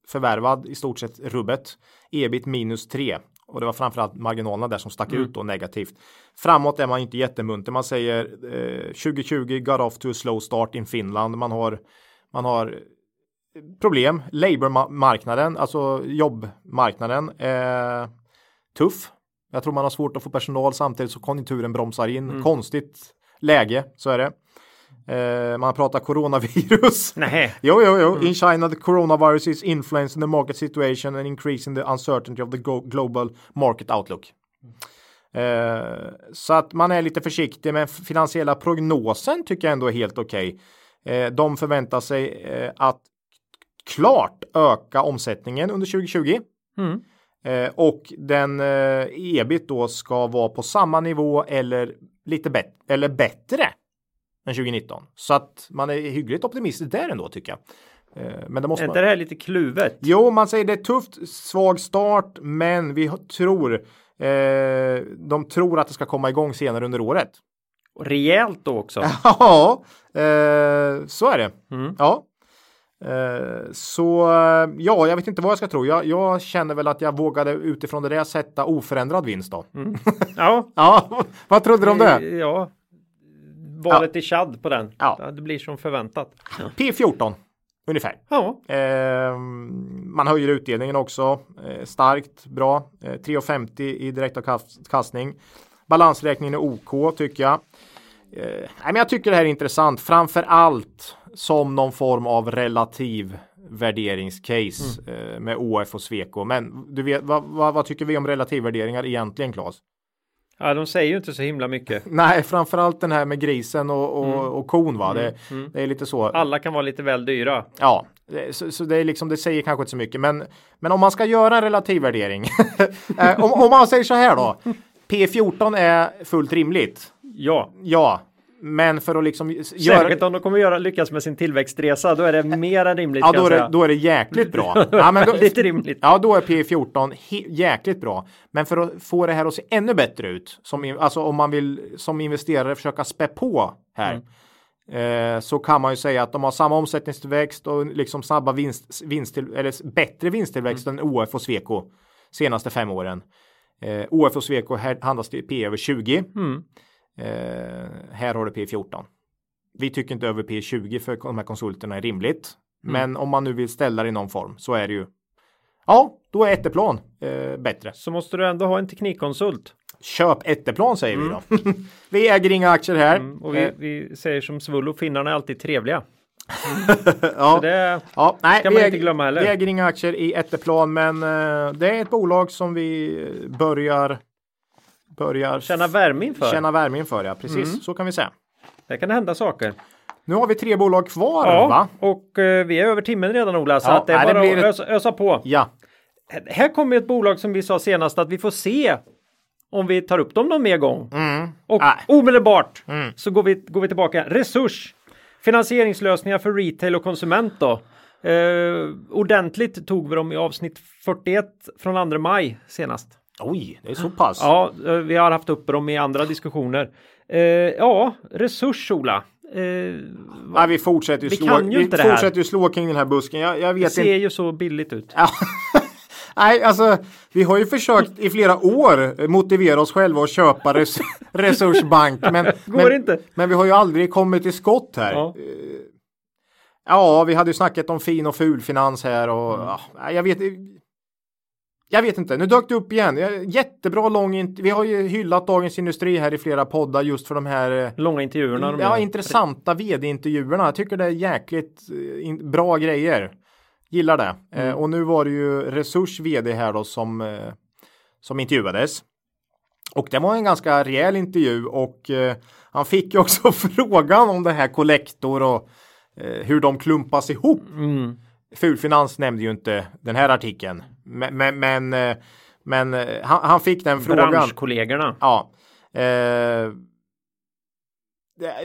förvärvad i stort sett rubbet. Ebit minus 3 och det var framförallt marginalerna där som stack ut då negativt. Framåt är man inte jättemunter. Man säger eh, 2020 got off to a slow start in Finland. Man har, man har problem. Labourmarknaden, alltså jobbmarknaden, är tuff. Jag tror man har svårt att få personal samtidigt så konjunkturen bromsar in. Konstigt läge, så är det. Eh, man pratar coronavirus. Nej, Jo, jo, jo. In China, the coronavirus is influencing the market situation and increasing the uncertainty of the global market outlook. Eh, så att man är lite försiktig, men finansiella prognosen tycker jag ändå är helt okej. Eh, de förväntar sig eh, att klart öka omsättningen under 2020. Mm. Eh, och den eh, ebit då ska vara på samma nivå eller lite bättre eller bättre än 2019. Så att man är hyggligt optimistisk där ändå tycker jag. Eh, men det måste är man... det här lite kluvet? Jo, man säger det är tufft, svag start, men vi tror eh, de tror att det ska komma igång senare under året. Och Rejält då också? Ja, så är det. Mm. Ja. Eh, så eh, ja, jag vet inte vad jag ska tro. Jag, jag känner väl att jag vågade utifrån det där sätta oförändrad vinst då. Ja, Ja, vad trodde du om det? Ja. Valet i Chad på den. Ja. Ja. Det blir som förväntat. P14. ungefär. Ja, Eh, man höjer utdelningen också eh, starkt, bra. Eh, 3,50 i direktavkastning. Balansräkningen är OK tycker jag. Eh, men jag tycker det här är intressant, framför allt som någon form av relativ värderingscase eh, med OF och Sweco. Men du vet, vad, vad, vad tycker vi om relativvärderingar egentligen, Claes? ja, de säger ju inte så himla mycket. Nej, framförallt den här med grisen och, och, och kon, va? Det, det är lite så. Alla kan vara lite väl dyra. Ja, så, så det är liksom, det säger kanske inte så mycket, men, men om man ska göra en relativvärdering, eh, om, om man säger så här då, P14 är fullt rimligt. Ja, Ja, men för att liksom särskilt om de kommer göra, lyckas med sin tillväxtresa. Då är det mer än rimligt. ja, då är, det, då är det jäkligt bra. Ja, men då, Lite rimligt. Ja, då är P14 he- jäkligt bra. Men för att få det här att se ännu bättre ut, som, alltså om man vill som investerare försöka spä på här, eh, så kan man ju säga att de har samma omsättningstillväxt och liksom snabba vinst, vinst eller bättre vinsttillväxt än OF och Sweco senaste fem åren. Eh, OF och Sweco handlas det P över 20. Mm. Eh, här har du P14. Vi tycker inte över P20 för de här konsulterna är rimligt. Men om man nu vill ställa det i någon form så är det ju. Ja, då är Etteplan eh, bättre. Så måste du ändå ha en teknikkonsult. Köp Etteplan säger vi då. vi äger inga aktier här. Mm, Och vi, Eh, vi säger som Svullo, finnarna är alltid trevliga. ja. Det, Ja, nej, vi man äger, inte glömma heller. Vi äger inga aktier i Etteplan, men eh, det är ett bolag som vi börjar börjar känna värme inför. känna värme inför. Ja, precis Mm. så kan vi säga. Där kan det hända saker. Nu har vi tre bolag kvar, Ja, va? och eh, vi är över timmen redan Ola, så Ja, att det är nej, det bara blir att ösa, ösa på. Ja, Här kommer ett bolag som vi sa senast att vi får se om vi tar upp dem någon mer gång. Mm. Och Nej. omedelbart så går vi, går vi tillbaka. Resurs. Finansieringslösningar för retail och konsument då. Eh, ordentligt tog vi dem i avsnitt 41 från 2 maj senast. Oj, det är så pass. Ja, eh, vi har haft upp dem i andra diskussioner. Eh, ja, resurs Ola. Eh, Nej, vi fortsätter ju Vi slå, kan ju vi det fortsätter ju slå kring den här busken. Jag, jag det vet ser inte. ju så billigt ut. Nej, alltså vi har ju försökt i flera år motivera oss själva att köpa res Resursbank. Men, Går men, inte. men vi har ju aldrig kommit till skott här. Ja. Ja, vi hade ju snackat om fin och ful finans här och Mm. ja, jag vet jag vet inte, nu dök det upp igen. Jättebra lång, vi har ju hyllat Dagens Industri här i flera poddar just för de här eh, Långa intervjuerna. ja, gör. intressanta vd-intervjuerna. Jag tycker det är jäkligt eh, bra grejer. Gillar det. Mm. Eh, och nu var det ju Resurs vd här då som, eh, som intervjuades. Och det var en ganska rejäl intervju och eh, han fick ju också frågan om det här kollektor och eh, hur de klumpas ihop. Mm. Fulfinans nämnde ju inte den här artikeln. Men, men, men, eh, men eh, han, han fick den frågan. Branschkollegorna. Ja. Eh,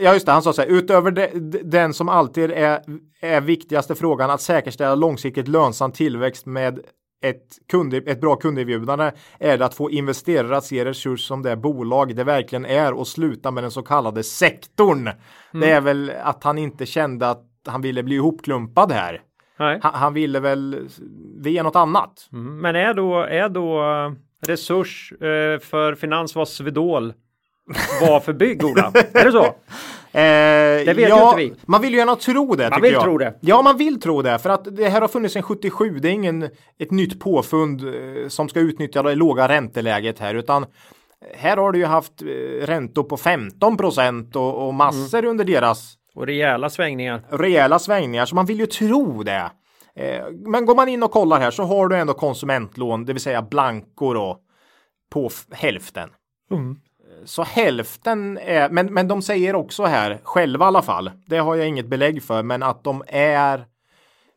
ja, just det. Han sa så här. Utöver de, de- den som alltid är, är viktigaste frågan att säkerställa långsiktigt lönsam tillväxt med ett, kund, ett bra kunderbjudande är det att få investerare att se resurs som det bolag det verkligen är och sluta med den så kallade sektorn. Det är väl att han inte kände att han ville bli ihopklumpad här. Han, han ville väl via något annat. Mm. Men är då, är då eh, resurs eh, för finans vad Swedol var för bygg, Ola? är det så? Eh, Det vet ja, ju inte vi. Man vill ju gärna tro det. Man vill jag. tro det. Ja, man vill tro det. För att det här har funnits sedan 77. Det är ingen ett nytt påfund eh, som ska utnyttja det låga ränteläget här. Utan här har du ju haft eh, räntor på 15 procent och, och massor Mm. under deras Och rejäla svängningar. rejäla svängningar. Så man vill ju tro det. Eh, men går man in och kollar här så har du ändå konsumentlån, det vill säga blanko då, på hälften. Mm. Så hälften är, men, men de säger också här, själva i alla fall, det har jag inget belägg för, men att de är,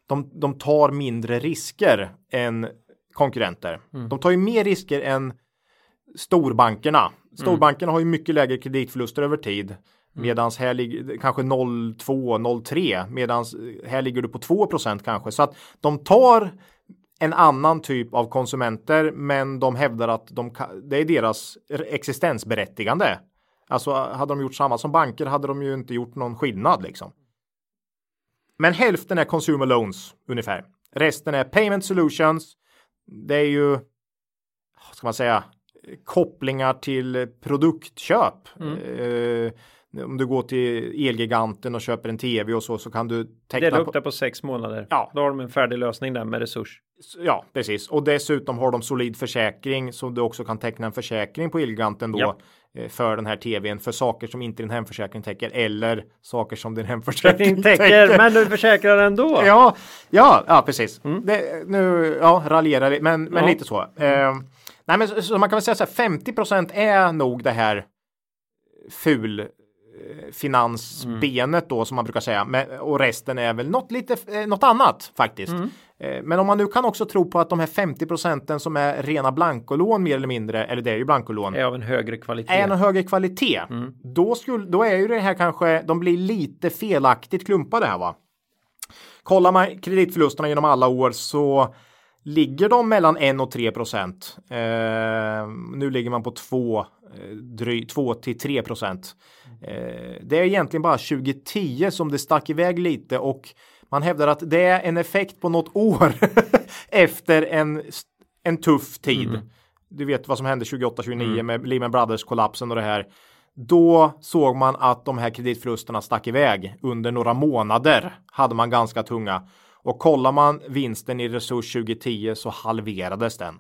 de, de tar mindre risker än konkurrenter. De tar ju mer risker än storbankerna. Storbankerna har ju mycket lägre kreditförluster över tid. Medans här ligger kanske 0,2, 0,3 medans här ligger du på 2% kanske. Så att de tar en annan typ av konsumenter men de hävdar att de, det är deras existensberättigande. Alltså hade de gjort samma som banker hade de ju inte gjort någon skillnad liksom. Men hälften är consumer loans ungefär. Resten är payment solutions. Det är ju, ska man säga, kopplingar till produktköp. Eh, om du går till Elgiganten och köper en tv och så så kan du teckna Dela upp på, det på sex månader. Ja. Då har de en färdig lösning där med resurs. Ja, precis. Och dessutom har de solid försäkring så du också kan teckna en försäkring på Elgiganten då Ja. eh, för den här tvn för saker som inte din hemförsäkring täcker eller saker som din hemförsäkring täcker, men du försäkrar ändå. Ja, ja, ja, precis. Mm. Det, nu, ja, raljerar lite, men, men Ja. lite så. Eh, nej, men så, så man kan väl säga så här, 50% är nog det här ful finansbenet då som man brukar säga men, och resten är väl något lite eh, något annat faktiskt. Mm. Eh, men om man nu kan också tro på att de här 50 procenten som är rena blankolån mer eller mindre eller det är ju blankolån Är av en högre kvalitet. är en högre kvalitet. Mm. Då, skulle, då är ju det här kanske, de blir lite felaktigt klumpade här va. Kollar man kreditförlusterna genom alla år så ligger de mellan 1 och 3 procent. Eh, nu ligger man på 2, eh, dry, 2 till 3 procent. Eh, det är egentligen bara 2010 som det stack iväg lite och man hävdar att det är en effekt på något år efter en, en tuff tid. Du vet vad som hände 28-29 med Lehman Brothers kollapsen och det här. Då såg man att de här kreditförlusterna stack iväg. Under några månader hade man ganska tunga. Och kollar man vinsten i resurs 2010 så halverades den.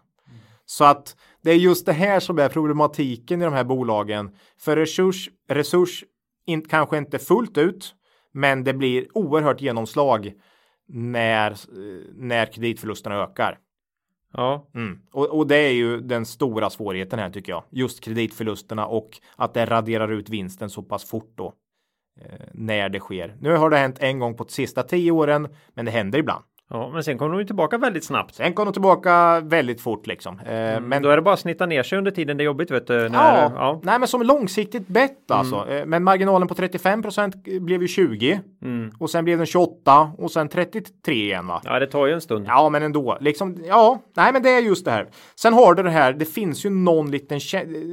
Så att det är just det här som är problematiken i de här bolagen. För resurs, resurs in, kanske inte fullt ut, men det blir oerhört genomslag när, när kreditförlusterna ökar. Ja, Mm. Och, och det är ju den stora svårigheten här tycker jag. Just kreditförlusterna och att det raderar ut vinsten så pass fort då. Eh, när det sker. Nu har det hänt en gång på de sista tio åren, men det händer ibland. Ja, men sen kommer de ju tillbaka väldigt snabbt. Sen kom de tillbaka väldigt fort liksom. Eh, men Men då är det bara att snitta ner sig under tiden det är jobbigt vet du. Ja, När, ja. nej men som långsiktigt bett alltså. Eh, Men marginalen på 35% blev ju 20 Mm. och sen blev den 28 och sen 33 igen va? ja, det tar ju en stund. Ja, men ändå. Liksom, ja, nej, men det är just det här. Sen har du det här. Det finns ju någon liten.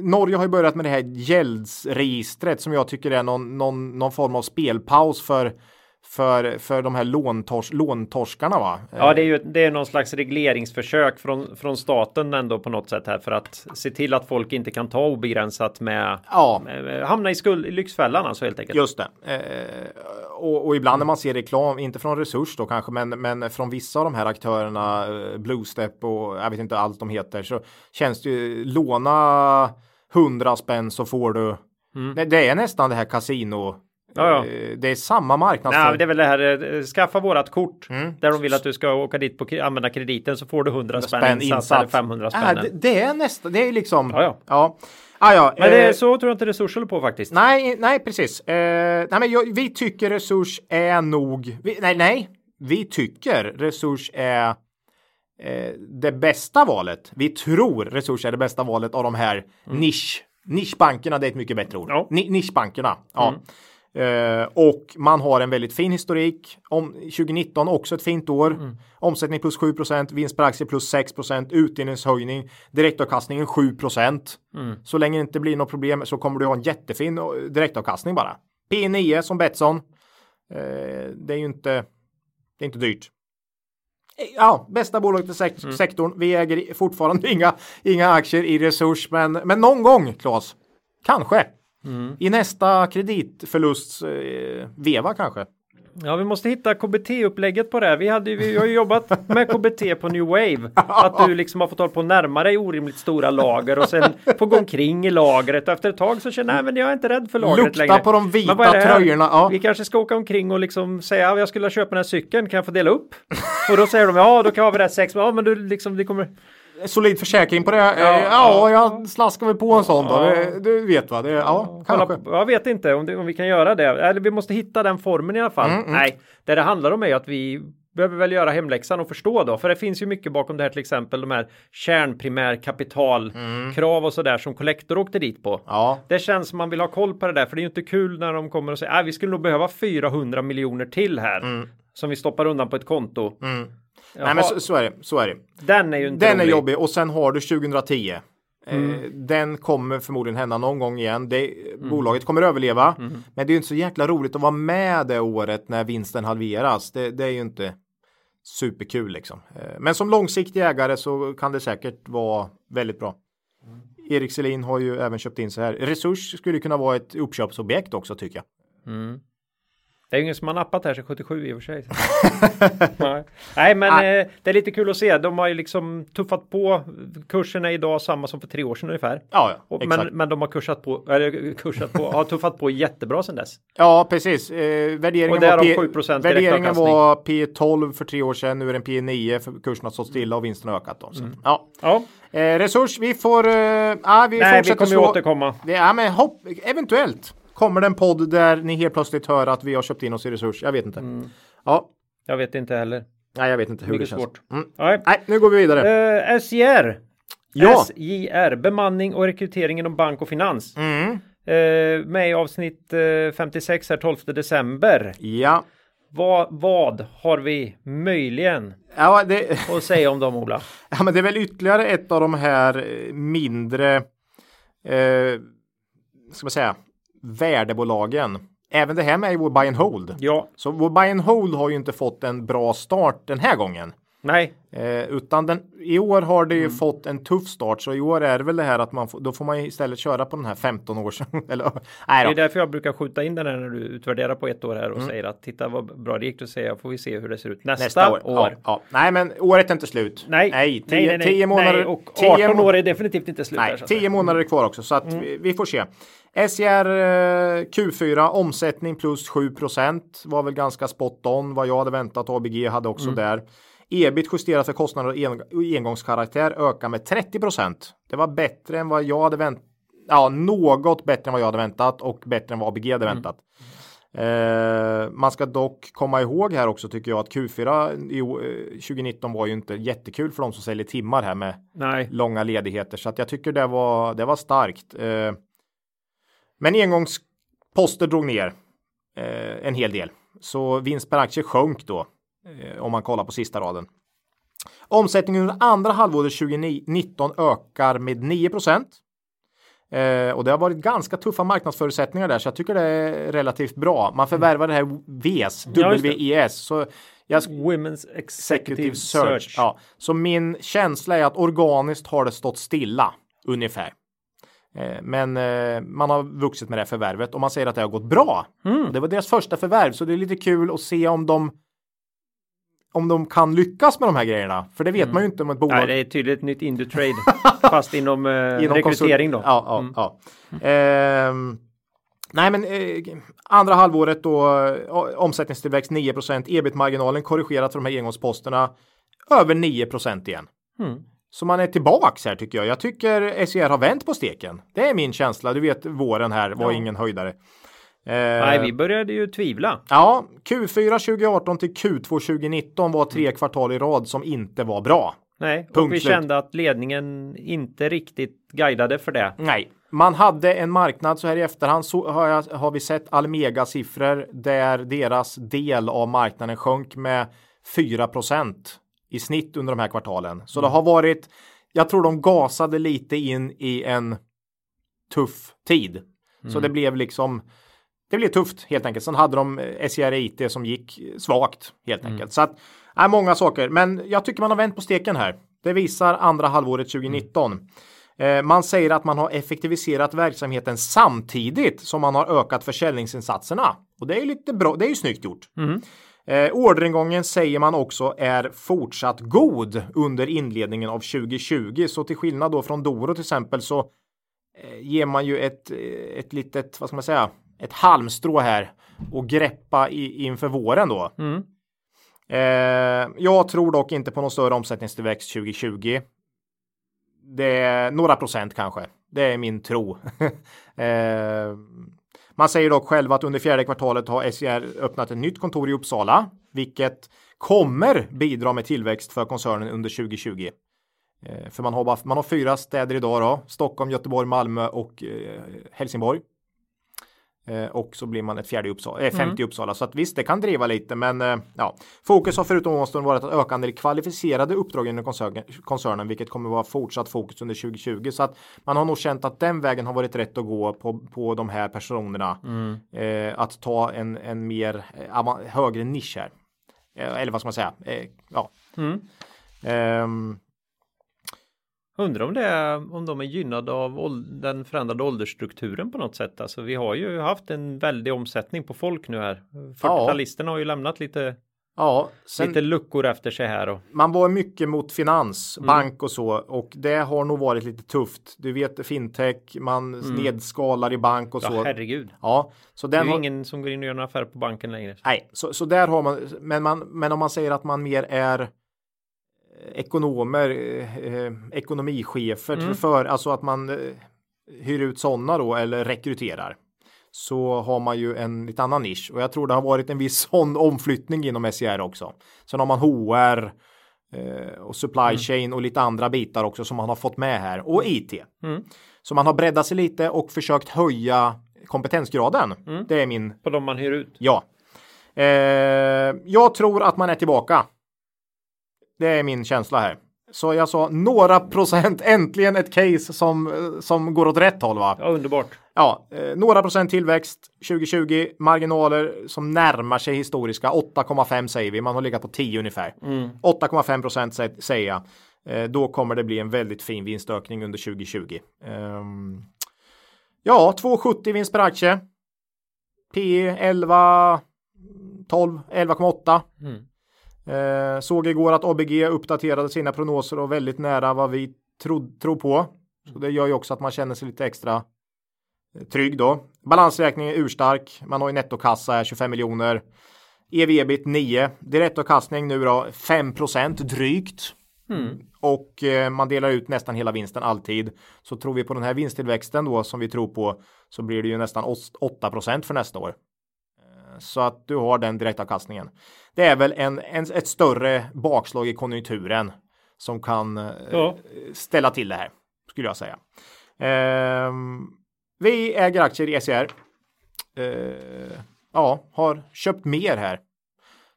Norge har ju börjat med det här gäldsregistret som jag tycker är någon, någon, någon form av spelpaus för för, för de här låntors, låntorskarna va? Ja, det är ju det är någon slags regleringsförsök från, från staten ändå på något sätt här för att se till att folk inte kan ta obegränsat med, Ja. med hamna i skuld i lyxfällan alltså helt enkelt. Just det. Eh, och, och ibland när man ser reklam, inte från Resurs då kanske, men, men från vissa av de här aktörerna, eh, Bluestep och jag vet inte allt de heter, så känns det ju låna 100 spänn så får du. Det, det är nästan det här kasino. Ja, ja. Eh, Det är samma marknadsföring. Nej, det är väl det här, eh, skaffa vårat kort Mm. där de vill att du ska åka dit på använda krediten så får du 100 spänn, spänn insats, eller 500 spänn. Äh, det, det är nästan, det är liksom. Ja, ja. ja. Ah, ja Men det eh, så tror jag inte Resurs håller på faktiskt. Nej, nej precis. Eh, nej, men jag, vi tycker resurs är nog. Vi, nej, nej, vi tycker resurs är eh, det bästa valet. Vi tror resurs är det bästa valet av de här nisch. Nischbankerna, det är ett mycket bättre ord. Ja. Ni, nischbankerna. Ja. Eh, och man har en väldigt fin historik. Om 2019 också ett fint år. Omsättning plus 7 vinst per aktie plus 6% utdelningshöjning, direktavkastningen 7% Så länge det inte blir något problem så kommer du ha en jättefin eh, direktavkastning bara. P9 som Betsson. Eh, det är ju inte, det är inte dyrt. Ja, bästa bolaget i sek- sektorn. Vi äger fortfarande inga, inga aktier i resurs, men, men någon gång, Claes. Kanske. I nästa kreditförlust eh, kanske. Ja, vi måste hitta KBT-upplägget på det. här. Vi, hade, vi har ju jobbat med KBT på New Wave. Att du liksom har fått hålla på närma dig orimligt stora lager och sen få gå omkring i lagret. Och efter ett tag så känner jag, nej men jag är inte rädd för lagret Lukta längre. på de vita tröjorna, ja. Vi kanske ska åka omkring och liksom säga, "Ja, jag skulle köpa den här cykeln, kan jag få dela upp? och då säger de, ja då kan vi ha det här sex, ja men du liksom, det kommer... Solid försäkring på det. Ja, Ja, ja, jag slaskar väl på en sån då. Det, du vet va? Det, ja, kanske. jag vet inte om, det, om vi kan göra det. Eller vi måste hitta den formen i alla fall. Mm, Nej, det det handlar om är att vi behöver väl göra hemläxan och förstå då. För det finns ju mycket bakom det här till exempel de här kärnprimärkapitalkrav och sådär som Collector åkte dit på. Mm. Ja, Det känns som man vill ha koll på det där för det är ju inte kul när de kommer och säger att vi skulle nog behöva 400 miljoner till här som vi stoppar undan på ett konto. Mm. Jaha, nej men så, så är det. Så är det. den är ju inte Den är rolig. jobbig och sen har du 2010. Eh, Mm. den kommer förmodligen hända någon gång igen. Det, Mm. Bolaget kommer överleva. Men det är ju inte så jäkla roligt att vara med det året när vinsten halveras. Det, det är ju inte superkul liksom. Eh, men som långsiktig ägare så kan det säkert vara väldigt bra. Erik Selin har ju även köpt in så här. Resurs skulle kunna vara ett uppköpsobjekt också tycker jag. Det är ju ingen som har nappat här sedan 77 i och för sig. Nej. Men eh, det är lite kul att se. De har ju liksom tuffat på. Kursen är idag samma som för tre år sedan ungefär. Ja, ja Och, men, men de har kursat på, eller kursat på, har tuffat på jättebra sedan dess. Ja, precis. Eh, värderingen var, 7% värderingen var P12 för tre år sedan. Nu är den P9 för kursen har stått stilla och vinsten har ökat. Då. Mm. Ja. Ja, Eh, resurs, vi får... Eh, ja, vi nej, vi kommer så. återkomma. Det är, men hopp, eventuellt kommer det en podd där ni helt plötsligt hör att vi har köpt in oss i resurs. Jag vet inte. Mm. Ja, Jag vet inte heller. nej, jag vet inte hur Mycket det känns. svårt. Mm. Nej. Nej, nu går vi vidare. Eh, SJR. Ja. SJR, bemanning och rekrytering inom bank och finans. Mm. Eh, med i avsnitt eh, 56 här 12 december. Ja. Vad, vad har vi möjligen Ja, det, att säga om dem Ola? ja, men det är väl ytterligare ett av de här mindre, eh, ska man säga, värdebolagen. Även det här med vår buy and hold. Ja, Så vår buy and hold har ju inte fått en bra start den här gången. nej, Eh, utan den, i år har det ju Mm. fått en tuff start. Så i år är det väl det här att man får, då får man istället köra på den här 15 år sedan. Eller, nej det är därför jag brukar skjuta in den här när du utvärderar på ett år här och Mm. säger att titta vad bra det gick. Då säger jag får vi se hur det ser ut nästa, Nästa år. år. Ja, ja. Nej men året är inte slut. Nej, nej, tio, nej, nej, nej, tio månader. nej, och 18 tio år är definitivt inte slut. Nej, här, tio månader är kvar också så att Mm. vi, vi får se. SJR eh, Q4 omsättning plus 7% var väl ganska spot on vad jag hade väntat. ABG hade också Mm. där. Ebit justerat för kostnader och en- engångskaraktär ökar med 30% Det var bättre än vad jag hade väntat. Ja, något bättre än vad jag hade väntat och bättre än vad ABG hade Mm. väntat. Eh, man ska dock komma ihåg här också tycker jag att Q4 i, o- eh, 2019 var ju inte jättekul för de som säljer timmar här med Nej, långa ledigheter så att jag tycker det var, det var starkt. Eh, men engångsposter drog ner eh, en hel del. Så vinst per aktie sjönk då eh, om man kollar på sista raden. Omsättningen under andra halvåret 2019 ökar med 9 Eh, och det har varit ganska tuffa marknadsförutsättningar där så jag tycker det är relativt bra. Man förvärvar det här VES. WES. Så jag, Women's Executive Executive Search. Search. Ja, så min känsla är att organiskt har det stått stilla ungefär. Eh, Men eh, man har vuxit med det förvärvet och man säger att det har gått bra. Mm. Det var deras första förvärv så det är lite kul att se om de om de kan lyckas med de här grejerna. För det vet man ju inte om ett bolag Nej, det är tydligt nytt Indutrade fast inom, eh, inom rekrytering då. Ja, ja, Mm. ja. Ehm, nej, men eh, andra halvåret då omsättningstillväxt 9% ebit-marginalen korrigerat för de här engångsposterna över 9% igen. Mm. Så man är tillbaks här tycker jag. Jag tycker SCR har vänt på steken. Det är min känsla. Du vet våren här var Ja. ingen höjdare. Eh, Nej, vi började ju tvivla. Ja, Q4 2018 till Q2 2019 var tre kvartal i rad som inte var bra. Nej, Punkt och vi slut. kände att ledningen inte riktigt guidade för det. Nej, man hade en marknad så här i efterhand så har, jag, har vi sett Almega siffror där deras del av marknaden sjönk med 4 i snitt under de här kvartalen. Så det har varit, jag tror de gasade lite in i en tuff tid. Så det blev liksom, det blev tufft helt enkelt. Sen hade de eh, SCR som gick svagt helt enkelt. Så att, är många saker, men jag tycker man har vänt på steken här. Det visar andra halvåret 2019. Eh, Man säger att man har effektiviserat verksamheten samtidigt som man har ökat försäljningsinsatserna. Och det är ju lite bra, det är ju snyggt gjort. Eh, orderingången säger man också är fortsatt god under inledningen av 2020. Så till skillnad då från Doro till exempel så eh, ger man ju ett, eh, ett litet, vad ska man säga, ett halmstrå här och greppa i, inför våren då. Mm. Eh, jag tror dock inte på någon större omsättningstillväxt 2020. Det är några procent kanske. Det är min tro. eh, man säger dock själv att under fjärde kvartalet har SCR öppnat ett nytt kontor i Uppsala, vilket kommer bidra med tillväxt för koncernen under 2020. Eh, för man har, bara, man har fyra städer idag då, Stockholm, Göteborg, Malmö och eh, Helsingborg. Eh, och så blir man ett fjärde i Uppsala, eh, femte i Uppsala. Så att visst, det kan driva lite, men eh, ja. Fokus har förutom ovanstående varit att öka andel kvalificerade uppdrag inom koncernen, vilket kommer vara fortsatt fokus under 2020. Så att man har nog känt att den vägen har varit rätt att gå på, på de här personerna. Eh, att ta en, en mer högre nisch här. Eh, eller vad ska man säga? Eh, ja. Mm. Undrar om det är om de är gynnade av den förändrade åldersstrukturen på något sätt. Alltså vi har ju haft en väldig omsättning på folk nu här. 40-talisterna har ju lämnat lite, Ja, sen, lite luckor efter sig här. Och, man var mycket mot finans, Mm. bank och så och det har nog varit lite tufft. Du vet fintech, man nedskalar i bank och Mm. ja, så. herregud. Ja, så Det är den har, ingen som går in och gör några affärer på banken längre. Nej, så, så där har man, men, man, men om man säger att man mer är ekonomer, eh, eh, ekonomichefer Mm. för, alltså att man eh, hyr ut sådana då eller rekryterar. Så har man ju en lite annan nisch och jag tror det har varit en viss sån omflyttning inom SCR också. Sen har man HR eh, och supply Mm. chain och lite andra bitar också som man har fått med här och IT. Mm. Så man har breddat sig lite och försökt höja kompetensgraden. Mm. Det är min På de man hyr ut. Ja. Eh, jag tror att man är tillbaka. Det är min känsla här. Så jag sa några procent, äntligen ett case som, som går åt rätt håll va? Ja, underbart. Ja, eh, några procent tillväxt 2020, marginaler som närmar sig historiska 8,5 säger vi, man har legat på 10 ungefär. 8,5 procent sä- säger jag. Eh, då kommer det bli en väldigt fin vinstökning under 2020. Ehm, ja, 2,70 vinst per aktie. P 11, 12, 11,8. Mm. Eh, såg igår att ABG uppdaterade sina prognoser och väldigt nära vad vi tro, tror på. Så det gör ju också att man känner sig lite extra eh, trygg då. Balansräkningen är urstark. Man har ju nettokassa här 25 miljoner. EV-ebit 9. Direktavkastning nu då 5 drygt. Mm. Och eh, man delar ut nästan hela vinsten alltid. Så tror vi på den här vinsttillväxten då som vi tror på så blir det ju nästan os- 8 för nästa år. Eh, Så att du har den direktavkastningen. Det är väl en, en, ett större bakslag i konjunkturen som kan eh, Ja. ställa till det här skulle jag säga. Ehm, vi äger aktier i SCR. Eh, ja, har köpt mer här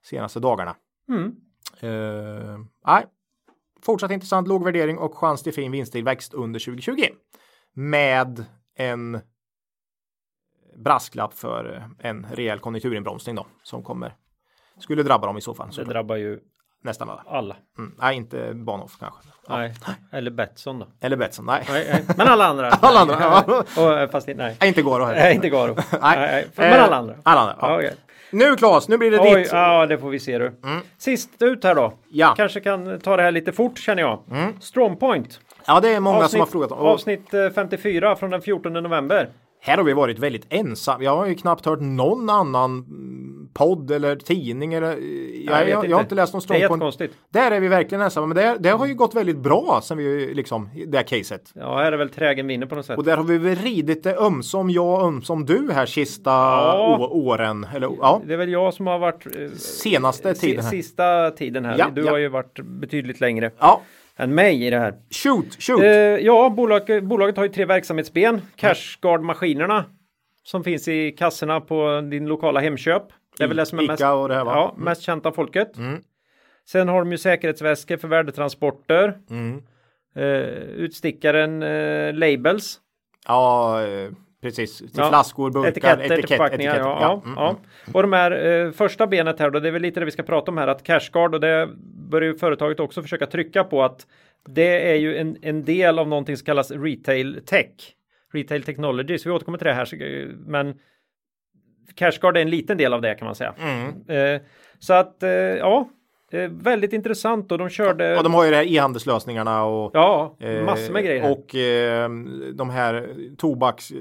senaste dagarna. Mm. Eh, nej, fortsatt intressant låg värdering och chans till fin vinsttillväxt under 2020. Med en brasklapp för eh, en rejäl konjunkturinbromsning då som kommer skulle drabba dem i så fall. Det Så drabbar ju nästan alla. alla. Mm. Nej, inte Bahnhof kanske. Ja. Nej. Eller Betsson då. Eller Betsson. Nej. Nej, nej. Men alla andra. Alla andra, ja. Och, eh, fast nej. Inte Garo heller. Nej, inte Garo. nej. nej. Men Eh, alla andra. Alla andra. Ja. Okej. Nu Claes, nu blir det Oj, ditt. ja det får vi se du. Sist ut här då. Ja. Kanske kan ta det här lite fort känner jag. Strongpoint. Ja, det är många som har frågat. Och avsnitt eh, 54 från den 14 november. Här har vi varit väldigt ensamma. Jag har ju knappt hört någon annan podd eller tidning eller jag, vet jag, jag har inte läst någon Det är ståndpunkt. jättekonstigt. Där är vi verkligen ensamma, men det, det har ju gått väldigt bra sen vi liksom det här caset. Ja, här är väl trägen vinner på något sätt. Och där har vi väl ridit det ömsom jag, ömsom du här sista Ja. åren. Eller ja, Det är väl jag som har varit eh, senaste tiden här. sista tiden här. Ja, du ja. har ju varit betydligt längre Ja, än mig i det här. shoot, shoot. Eh, ja, bolag, bolaget har ju tre verksamhetsben. Cashguard-maskinerna som finns i kassorna på din lokala Hemköp. Det är väl det som är mest, och det här va? ja, mest känt av folket. Mm. Sen har de ju säkerhetsväskor för värdetransporter. Mm. Eh, utstickaren eh, Labels. Ja, eh, precis. Till Ja. flaskor, burkar, Etiketter, etikett, förpackningar. etiketter. Ja, ja, Mm, ja. mm. Och de här eh, första benet här då, det är väl lite det vi ska prata om här, att Cashguard och det börjar ju företaget också försöka trycka på att det är ju en, en del av någonting som kallas retail tech. Retail technology, så vi återkommer till det här. Men Cashguard är en liten del av det kan man säga. Mm. Eh, så att eh, ja, eh, väldigt intressant och de körde. Och de har ju det här e-handelslösningarna och Ja, eh, massor med grejer. här. Och eh, de här tobaks... eh,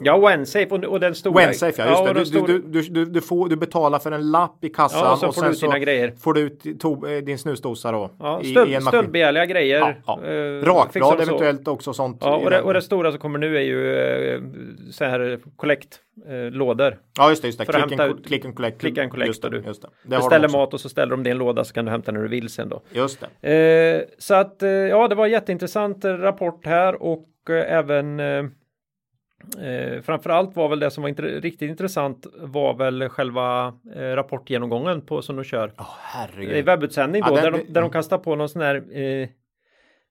ja, OneSafe och, och den stora. Wensafe, ja, just och det. Du, stora- du, du, du, du, får, du betalar för en lapp i kassan Ja, och så och får sen du ut dina grejer. får du ut to, eh, din snusdosa då. Ja, i, i stöld, en maskin. stöldbegärliga grejer. Ja, ja. eh, Rakblad de så. eventuellt också sånt. Ja, i och det, och det stora som kommer nu är ju eh, så här kollektlådor. ja, just det. Just det. för Click, hämta and, click and collect. click and collect Just det. du Just det. det de Beställer också. mat och så ställer de det i en låda så kan du hämta när du vill sen då. Just det. Eh, så att eh, ja, det var jätteintressant eh, rapport här och eh, även eh, eh, framförallt var väl det som var intre- riktigt intressant var väl själva eh, rapportgenomgången på som de kör. I herregud. webbutsändning då, Ja, den- där, de, där de kastar på någon sån här eh,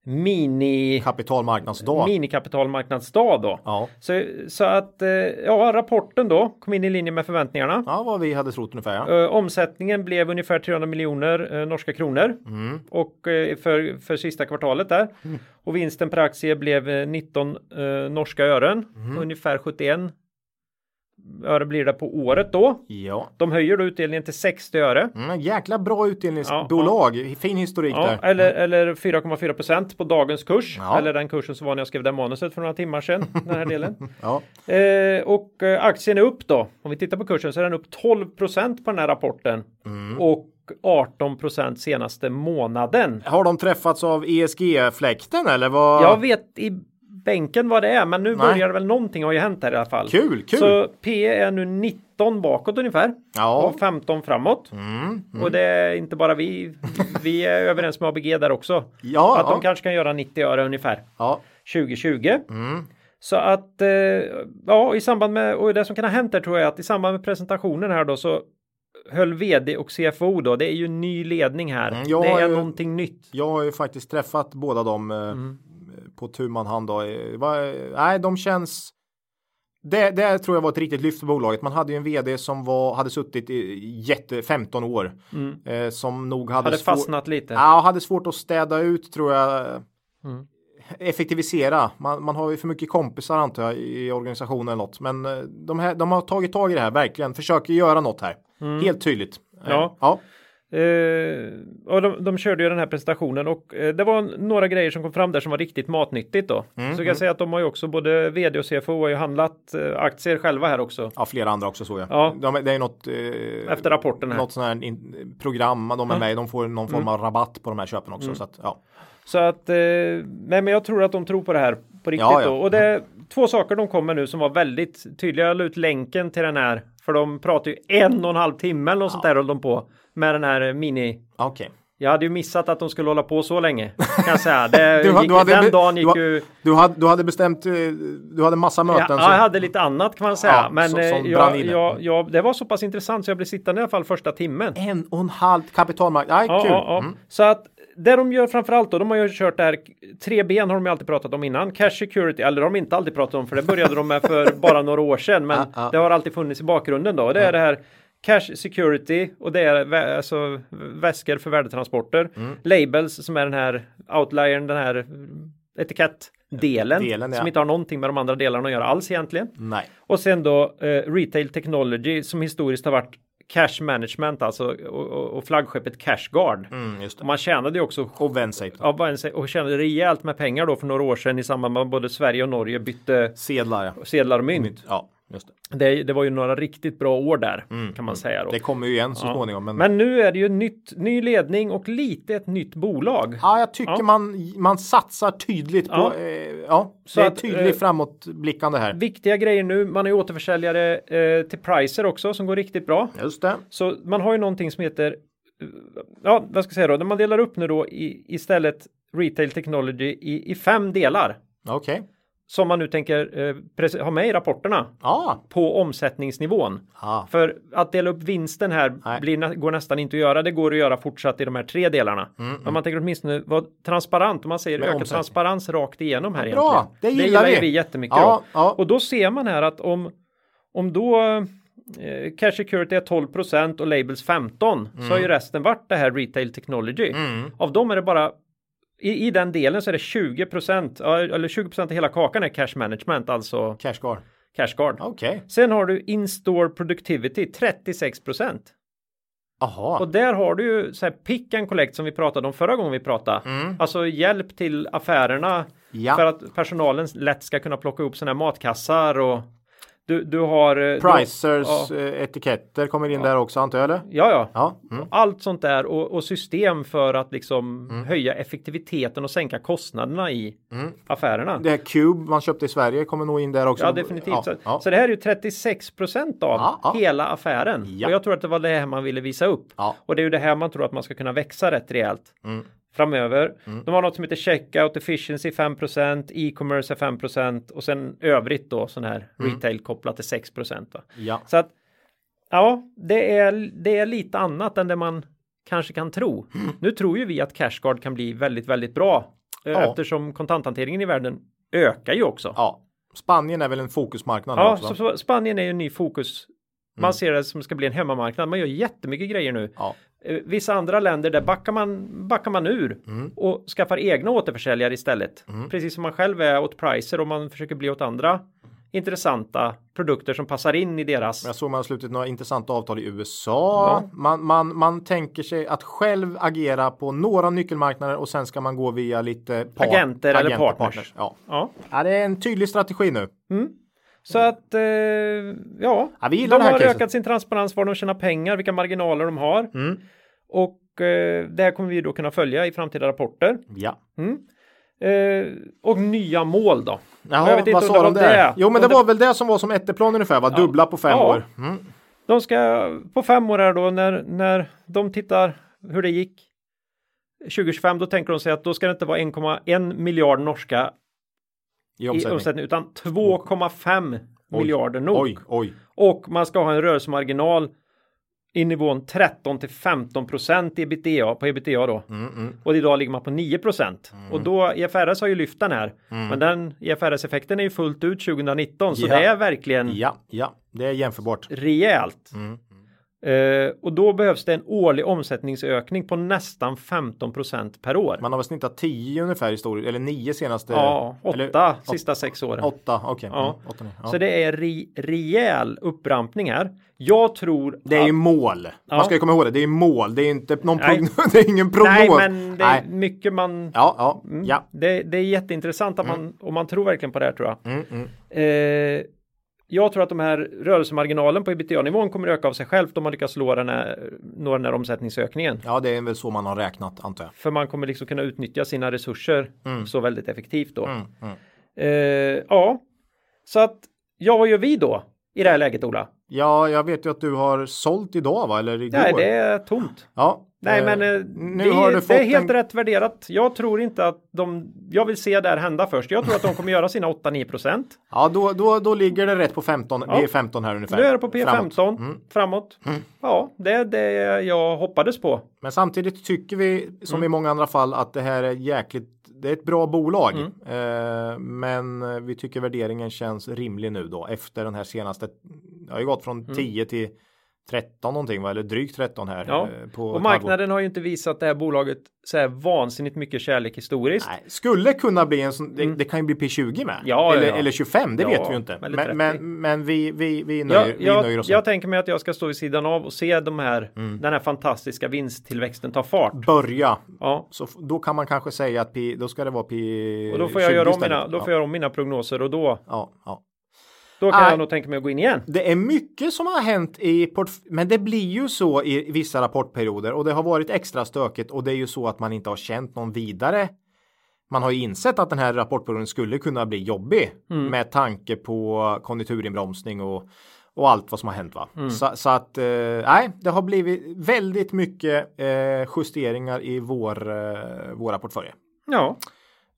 mini Kapitalmarknadsdag. minikapitalmarknadsdag då. Ja. Så, så att eh, ja, rapporten då kom in i linje med förväntningarna. ja, vad vi hade trott ungefär. Ja. Eh, omsättningen blev ungefär 300 miljoner eh, norska kronor Mm. och för, för sista kvartalet där. Och vinsten per aktie blev eh, 19 eh, norska ören, Mm. ungefär 71 öre blir det på året då. ja. De höjer då utdelningen till 60 öre. Mm, jäkla bra utdelningsbolag. Fin historik Ja, där. eller, eller 4,4 procent på dagens kurs. Ja. Eller den kursen som var när jag skrev det manuset för några timmar sedan. Den här delen. Ja. Eh, och eh, aktien är upp då. Om vi tittar på kursen så är den upp 12 procent på den här rapporten. Mm. Och 18 procent senaste månaden. Har de träffats av ESG-fläkten eller vad? Jag vet i bänken vad det är, men nu Nej. börjar det väl någonting har ju hänt här i alla fall. Kul, kul. Så P är nu 19 bakåt ungefär. Ja. Och 15 framåt. Mm, Och det är inte bara vi. Vi är överens med ABG där också. Ja, att de ja. kanske kan göra 90 öre ungefär. ja. 2020. Mm. Så att eh, ja, i samband med och det som kan ha hänt där tror jag att i samband med presentationen här då så höll vd och CFO då. Det är ju ny ledning här. Mm, det är ju- någonting nytt. Jag har ju faktiskt träffat båda dem eh, Mm. På tu man hand. Då. Eh, va- Nej, de känns... Det, det tror jag var ett riktigt lyft för bolaget. Man hade ju en vd som var, hade suttit i jätte 15 år. Eh, som nog hade, Mm. Hade fastnat lite. Ja, hade svårt att städa ut tror jag. Mm. Effektivisera. Man, man har ju för mycket kompisar antar jag i organisationen eller något. Men eh, de, här, de har tagit tag i det här verkligen. Försöker göra något här. Helt tydligt. Eh, Mm. Ja. Ja. Eh, och de, de körde ju den här presentationen och eh, det var några grejer som kom fram där som var riktigt matnyttigt då. Mm, Så kan jag säga att de har ju också både vd och CFO har ju handlat eh, aktier själva här också. Ja, flera andra också så jag. Ja. De, det är något, Efter rapporten här. något sånt här in, program de är med i. De får någon form Mm. av rabatt på de här köpen också. Så att, ja. Så att, eh, men jag tror att de tror på det här på riktigt Ja, ja. då. Och det är två saker de kommer nu som var väldigt tydliga. Jag la ut länken till den här. För de pratar ju en och en halv timme eller något sånt där höll de på. Med den här mini. Okej. Jag hade ju missat att de skulle hålla på så länge. Kan jag säga. Det Du, gick, du, hade, den dagen du, gick ha- ju. du, hade, du hade bestämt, eh, du hade massa möten. Ja, så- jag hade lite annat kan man säga. Ja, men som- eh, jag, jag, jag, det var så pass intressant så jag blev sittande i alla fall första timmen. En och en halv kapitalmarknad. Ja, kul. ja. Mm. Så att det de gör framförallt då, de har ju kört det här, tre ben har de ju alltid pratat om innan. Cash security, eller de har de inte alltid pratat om för det började de med för bara några år sedan. Men det har alltid funnits i bakgrunden då. Det är det här Cash security och det är vä- alltså väskor för värdetransporter. Mm. Labels som är den här outliern, den här etikettdelen. Delen, ja. Som inte har någonting med de andra delarna att göra alls egentligen. Nej. Och sen då eh, Retail Technology som historiskt har varit Cash Management alltså och, och, flaggskeppet Cashguard. Mm, man tjänade ju också Och Vensafe. ja, och tjänade rejält med pengar då för några år sedan i samband med både Sverige och Norge bytte Sedlar ja. sedlar och mynt. Ja, just det. Det, var ju några riktigt bra år där kan man säga då. Det kommer ju igen så Ja. småningom. Men, Men nu är det ju nytt, ny ledning och lite ett nytt bolag. ja, jag tycker Ja. Man, man satsar tydligt på, Ja. eh, ja, Så det är tydligt eh, framåtblickande här. Viktiga grejer nu. Man har ju återförsäljare eh, till Pricer också som går riktigt bra. Just det. Så man har ju någonting som heter Ja, vad ska jag säga då? När man delar upp nu då i, istället Retail Technology i, i fem delar Okej. Som man nu tänker eh, ha med i rapporterna Ja. på omsättningsnivån. Ah. För att dela upp vinsten här blir, går nästan inte att göra. Det går att göra fortsatt i de här tre delarna. Men man tänker åtminstone vara transparent. Om man säger Mm, ökad transparens rakt igenom här bra. egentligen. Det gillar ju vi. vi jättemycket. Ja, ja. Och då ser man här att om, om då eh, Cash Security är 12% och Labels 15 så Mm. har ju resten varit det här Retail Technology. Av dem är det bara i, I den delen så är det 20 ja, eller 20% av hela kakan är cash management, alltså Cashguard. cashguard. Okej. Sen har du in-store productivity 36 Jaha. och där har du ju så här pick and collect som vi pratade om förra gången vi pratade. Alltså hjälp till affärerna Mm. Ja. för att personalen lätt ska kunna plocka upp sådana här matkassar och du, du har eh, Pricers Ja. eh, etiketter kommer in där också antar jag eller? Ja, ja. Ja. Mm. Allt sånt där och, och system för att liksom höja effektiviteten och sänka kostnaderna i affärerna. Det här Cube man köpte i Sverige kommer nog in där också. Ja, definitivt. Ja, så, ja. så det här är ju 36% av Ja, ja. hela affären. Ja. Och jag tror att det var det här man ville visa upp. Ja. Och det är ju det här man tror att man ska kunna växa rätt rejält Mm. framöver. De har något som heter checkout efficiency 5% e-commerce är 5% och sen övrigt då sån här retail kopplat till 6 va? Ja. Så att ja, det är, det är lite annat än det man kanske kan tro. Nu tror ju vi att Cashguard kan bli väldigt, väldigt bra eh, Ja. eftersom kontanthanteringen i världen ökar ju också. Ja, Spanien är väl en fokusmarknad Ja, också, så, så Spanien är ju en ny fokus. Man Mm. ser det som ska bli en hemmamarknad. Man gör jättemycket grejer nu. Ja. Eh, Vissa andra länder där backar man, backar man ur Mm. och skaffar egna återförsäljare istället. Precis som man själv är åt pricer och man försöker bli åt andra intressanta produkter som passar in i deras. Jag såg man har slutit några intressanta avtal i USA. Man, man, man tänker sig att själv agera på några nyckelmarknader och sen ska man gå via lite par- Agenter eller agenter, partners. Ja. Ja, ja, det är en tydlig strategi nu. så att eh, ja, Ja, vi de har caset. ökat sin transparens var de tjänar pengar, vilka marginaler de har. Mm. Och eh, det här kommer vi då kunna följa i framtida rapporter. Ja. Eh, och nya mål då. Jaha, Jag vet inte vad sa de där? det. Jo, men det var väl det som var som etteplan ungefär, va? Dubbla på fem Ja. år. Mm. De ska på fem år här då när, när de tittar hur det gick 2025 då tänker de sig att då ska det inte vara 1,1 miljard norska I i omsättning. omsättning utan 2,5 Oj. miljarder nog. Oj, oj. Och man ska ha en rörelsemarginal i nivån 13 till 15 procent ebitda på ebitda då. Mm, mm. Och idag ligger man på 9 procent. Och då IFRS har ju lyft den här. Men den IFRS-effekten är ju fullt ut 2019 så Ja. det är verkligen Ja, ja, det är jämförbart. rejält. Mm. Eh, och då behövs det en årlig omsättningsökning på nästan 15 procent per år. Man har väl snittat 10 ungefär i stor, eller 9 senaste. ja, åtta eller, sista sex åren. Åtta, okej. Ja. Mm, åtta, ja. Så det är re, rejäl upprampning här. Jag tror Det är ju att, mål. Man ska ju komma ihåg det. Det är mål. Det är inte någon prognos. det är ingen prognos. Nej, men det är Nej. mycket man Ja, ja, Mm. ja. Det, det är jätteintressant att man, om man tror verkligen på det här tror jag. Mm, mm. Eh, jag tror att de här rörelsemarginalen på ebitda-nivån kommer öka av sig självt om man lyckas nå den här, nå den här omsättningsökningen. Ja, det är väl så man har räknat antar jag. För man kommer liksom kunna utnyttja sina resurser så väldigt effektivt då. Mm, mm. Eh, ja, så att ja, vad gör vi då i det här läget Ola? Ja, jag vet ju att du har sålt idag va? Eller igår? Nej, det är tomt. Ja. Nej, eh, men eh, nu det, har du fått det är helt en... rätt värderat. Jag tror inte att de, jag vill se det här hända först. Jag tror att de kommer göra sina 8-9 procent. Ja, då, då, då ligger det rätt på 15. Ja. Det är 15 här ungefär. Nu är det på P15 Framåt. Mm. framåt. Ja, det är det jag hoppades på. Men samtidigt tycker vi, som Mm. i många andra fall, att det här är jäkligt det är ett bra bolag, Mm. eh, men vi tycker värderingen känns rimlig nu då efter den här senaste. Det har ju gått från 10 till 13 någonting, va? eller drygt 13 här. Mm. Ja, eh, på och marknaden har ju inte visat det här bolaget så här vansinnigt mycket kärlek historiskt. Nej, skulle kunna bli en sån, det, det kan ju bli P20 med. Mm. Ja, eller, ja. eller 25, det Ja, vet vi ju inte. Men, 30. men, men vi, vi, vi, nöjer, Jag, vi nöjer jag, oss jag med. tänker mig att jag ska stå vid sidan av och se de här, Mm. den här fantastiska vinsttillväxten ta fart. Börja. Ja, Så då kan man kanske säga att P, då ska det vara P och då får jag 20 göra om mina, då får jag göra om mina prognoser och då, Ja, ja. Då kan Nej. jag nog tänka mig att gå in igen. Det är mycket som har hänt i men det blir ju så i vissa rapportperioder och det har varit extra stökigt och det är ju så att man inte har känt någon vidare. Man har ju insett att den här rapportperioden skulle kunna bli jobbig med tanke på konjunkturinbromsning och och allt vad som har hänt va. Så, så att eh, nej, det har blivit väldigt mycket eh, justeringar i vår, eh, våra portföljer. Ja,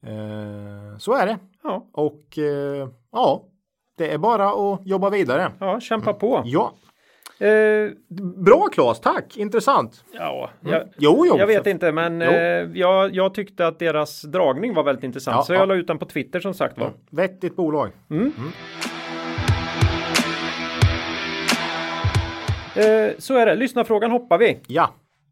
Eh, så är det. ja, Och eh, ja, det är bara att jobba vidare. ja, kämpa på. Ja, Eh, Bra Claes, tack! Intressant. ja, jag, Jo, jo. jag vet inte, men eh, jag, jag tyckte att deras dragning var väldigt intressant, Ja, så jag ja. la ut den på Twitter som sagt var. Vettigt bolag. Eh, så är det, lyssnarfrågan hoppar vi. Ja,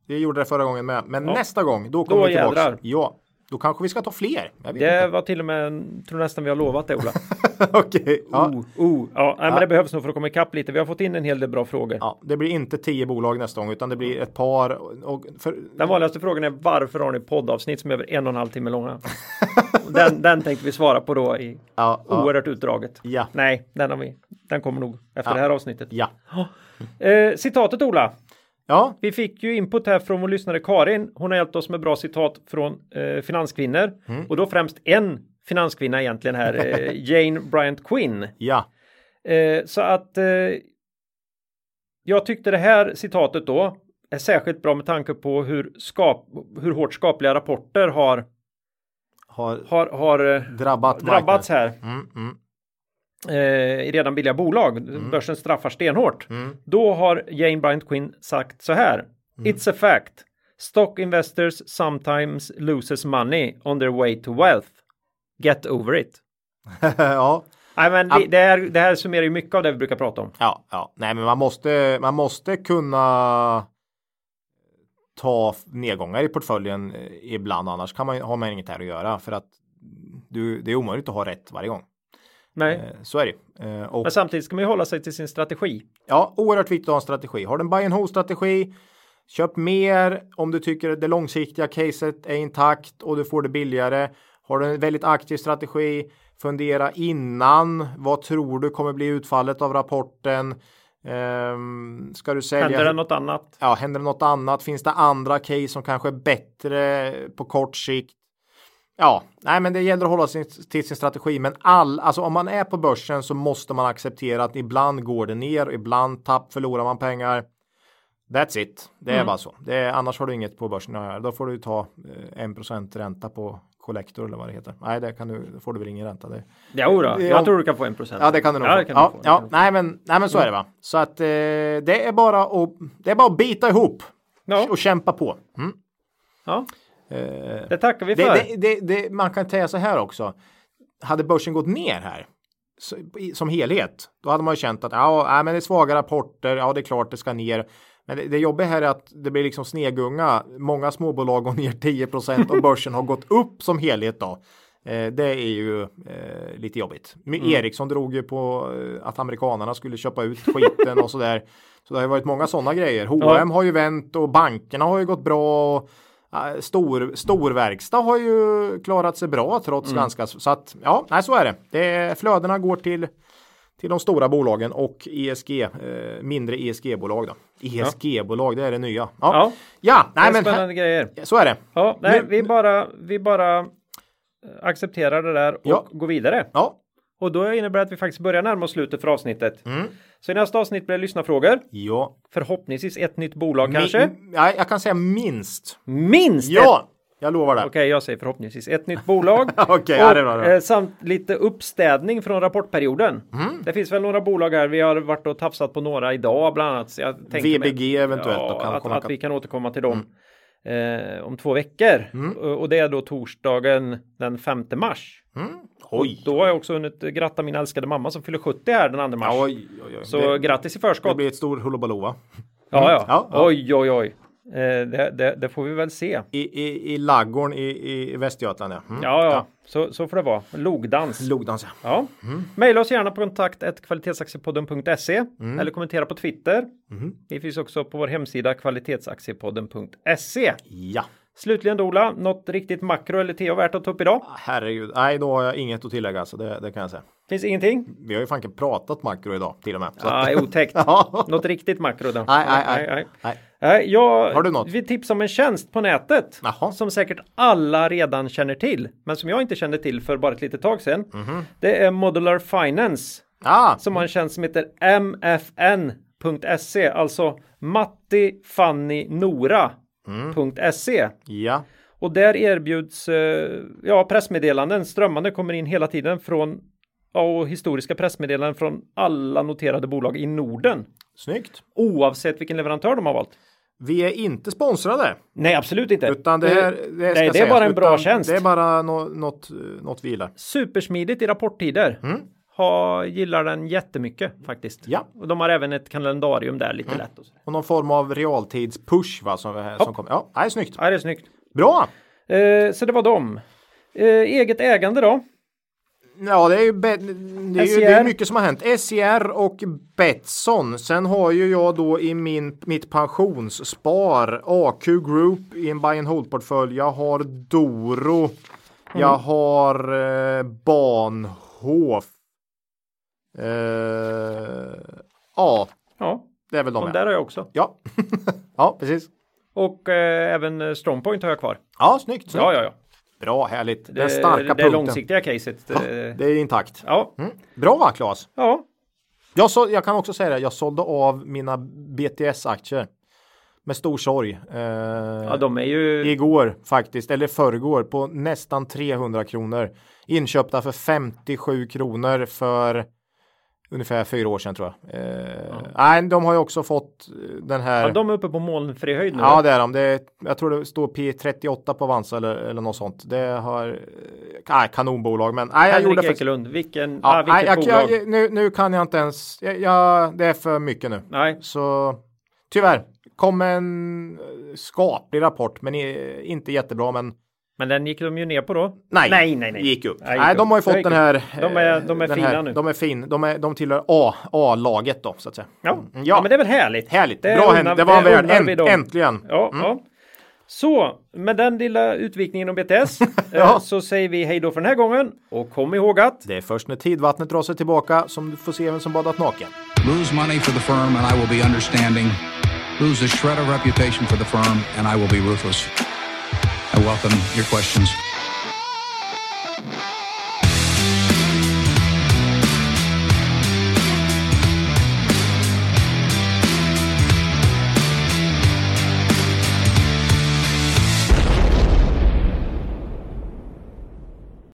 det gjorde det förra gången med. Men Ja. nästa gång, då kommer Då vi tillbaka. jädrar. Ja, då kanske vi ska ta fler. Det inte. var till och med, tror nästan vi har lovat det Ola. Okej. Ja. Oh, oh. Ja, nej, men det behövs nog för att komma ikapp lite. Vi har fått in en hel del bra frågor. ja, det blir inte tio bolag nästa gång, utan det blir ett par. Och för, Den vanligaste frågan är varför har ni poddavsnitt som är över en och en halv timme långa? Den, den tänkte vi svara på då i ja, ja, oerhört utdraget. Ja. Nej, den, har vi, den kommer nog efter Ja. det här avsnittet. ja. Eh, citatet Ola. Ja, Vi fick ju input här från vår lyssnare Karin. Hon har hjälpt oss med bra citat från eh, finanskvinnor. Mm. Och då främst en finanskvinna egentligen här, eh, Jane Bryant Quinn. ja, Eh, så att eh, jag tyckte det här citatet då är särskilt bra med tanke på hur, skap, hur hårt skapliga rapporter har, har har, har eh, drabbat drabbats här. Mm, mm, eh, redan billiga bolag. Börsen straffar stenhårt. mm. Då har Jane Bryant Quinn sagt så här. It's a fact. Stock investors sometimes loses money on their way to wealth. Get over it. ja. Nej, men det, det, här, det här summerar ju mycket av det vi brukar prata om. Ja, ja. Nej, men man måste, man måste kunna ta nedgångar i portföljen eh, ibland. Annars kan man, har man inget här att göra för att du, det är omöjligt att ha rätt varje gång. Nej. Eh, så är det. Eh, och, Men samtidigt ska man ju hålla sig till sin strategi. Ja, oerhört viktigt att ha en strategi. Har du en buy and hold strategi, köp mer om du tycker det långsiktiga caset är intakt och du får det billigare. Har du en väldigt aktiv strategi, fundera innan. Vad tror du kommer bli utfallet av rapporten? Um, ska du sälja? Händer det något annat? Ja, händer det något annat? Finns det andra case som kanske är bättre på kort sikt? Ja, nej, men det gäller att hålla sig till sin strategi. Men all, alltså om man är på börsen så måste man acceptera att ibland går det ner, ibland tapp, förlorar man pengar. That's it. Det är mm. bara så. Det är, annars har du inget på börsen att göra. Då får du ta eh, en procent ränta på kollektor eller vad det heter. Nej, det kan du, får du väl ingen ränta. Det, jo då, jag tror du kan få en procent. Ja, det kan du nog ja, få. Ja, ja, nej, men, nej, men så är det va. Så att eh, det är bara att, det är bara att bita ihop ja. och kämpa på. Mm. Ja. Eh, det tackar vi för. Det, det, det, man kan säga så här också. Hade börsen gått ner här som helhet, då hade man ju känt att ja, men det är svaga rapporter. Ja, det är klart det ska ner. Men det, det jobbiga här är att det blir liksom snegunga. Många småbolag går ner 10% och börsen har gått upp som helhet då. Eh, det är ju eh, lite jobbigt. Mm. Ericsson drog ju på eh, att amerikanarna skulle köpa ut skiten och sådär. Så det har ju varit många sådana grejer. H&M ja. har ju vänt och bankerna har ju gått bra. Och, Stor, storverkstad har ju klarat sig bra trots mm. ganska så att ja, nej, så är det. det flödena går till till de stora bolagen och ESG, eh, mindre ESG-bolag då. ESG-bolag, det är det nya. Ja, ja, ja nej, men spännande grejer. Så är det. Ja, nej, nu, vi bara, vi bara accepterar det där och ja. går vidare. Ja. Och då innebär det att vi faktiskt börjar närma oss slutet för avsnittet. Mm. Så i nästa avsnitt blir det lyssnarfrågor. Ja. Förhoppningsvis ett nytt bolag Min, kanske. Ja, jag kan säga minst. Minst? Ja! Jag lovar det. Okej, okay, jag säger förhoppningsvis ett nytt bolag. okay, och, ja, eh, samt lite uppstädning från rapportperioden. Mm. Det finns väl några bolag här. Vi har varit och tafsat på några idag bland annat. VBG mig, eventuellt. Ja, kan att, komma att vi kan återkomma till dem mm. eh, om två veckor. Mm. Och, och, det är då torsdagen den 5 mars. Oj. då har jag också hunnit gratta min älskade mamma som fyller 70 här den 2 mars. Oj, oj, oj. Så det, grattis i förskott. Det blir ett stort hullabaloo va? Ja, ja. ja, ja. Oj, oj, oj. Eh, det, det, det, får vi väl se. I, i, i laggården i, i Västergötland ja. Mm. Ja, ja. Så, så får det vara. Logdans. Logdans ja. ja. Mm. Maila oss gärna på kontakt kvalitetsaktiepodden.se mm. eller kommentera på Twitter. Mm. Vi finns också på vår hemsida kvalitetsaktiepodden.se. Ja. Slutligen Dola, något riktigt makro eller TO värt att ta upp idag? Ah, herregud, nej då har jag inget att tillägga så det, det kan jag säga. Finns ingenting? Vi har ju fan pratat makro idag till och med. Så ja, att... otäckt. något riktigt makro då? Nej, nej, nej. nej, nej. nej jag, har du något? Vi tipsar om en tjänst på nätet Jaha. som säkert alla redan känner till, men som jag inte kände till för bara ett litet tag sedan. Mm -hmm. Det är Modular Finance ah. som har en tjänst som heter MFN.se, alltså Matti, Fanny, Nora Mm. Ja. Och där erbjuds eh, ja, pressmeddelanden, strömmande kommer in hela tiden från och historiska pressmeddelanden från alla noterade bolag i Norden. Snyggt. Oavsett vilken leverantör de har valt. Vi är inte sponsrade. Nej, absolut inte. Utan det, här, det, Nej, det är bara en bra tjänst. Det är bara no, något, något vi gillar. Supersmidigt i rapporttider. Mm har, gillar den jättemycket faktiskt. Ja. Och de har även ett kalendarium där lite mm. lätt. Och, så. och någon form av realtidspush va? Som, som kommer. Ja, det är snyggt. Ja, det är snyggt. Bra! Eh, så det var dem. Eh, eget ägande då? Ja, det är ju, det är ju det är mycket som har hänt. SCR och Betsson. Sen har ju jag då i min, mitt pensionsspar AQ Group i en buy and hold portfölj. Jag har Doro. Mm. Jag har eh, Bahnhof. Ja. ja, det är väl de. de där har jag också. Ja, ja precis. Och eh, även Strongpoint har jag kvar. Ja, snyggt. snyggt. Ja, ja, ja. Bra, härligt. Den starka det, punkten. Det långsiktiga caset. Ja, eh, det är intakt. Ja. Mm. Bra, Claes. Ja. Jag, så, jag kan också säga det. Jag sålde av mina BTS-aktier. Med stor sorg. Eh, ja, de är ju... Igår faktiskt, eller förrgår, på nästan 300 kronor. Inköpta för 57 kronor för ungefär fyra år sedan tror jag. Eh, Nej, de har ju också fått den här. Ja, de är uppe på molnfri höjd nu. Ja, det är de. Det är, jag tror det står P38 på Avanza eller, eller något sånt. Det har nej, kanonbolag, men nej, jag gjorde Ekelund, vilken, Ja, ah, vilket nej, jag, bolag? jag, nu, nu kan jag inte ens. Jag, jag, det är för mycket nu. Nej, Så tyvärr kom en eh, skaplig rapport, men inte jättebra. Men men den gick de ju ner på då. nej, nej, nej. nej. gick upp. Nej, de har ju fått gick den här. De är- eh, de är fina här, nu. De är fin. De, är, de tillhör A, A-laget då så att säga. Ja. Mm, ja, men det är väl härligt. Härligt. Det Bra hänt. Det var en det dem. äntligen. Ja, ja. Så, med den lilla utvikningen om BTS Ja. eh, så säger vi hej då för den här gången. Och kom ihåg att Det är först när tidvattnet drar sig tillbaka som du får se vem som badat naken. Lose money for the firm and I will be understanding. Lose a shred of reputation for the firm and I will be ruthless. I welcome your questions.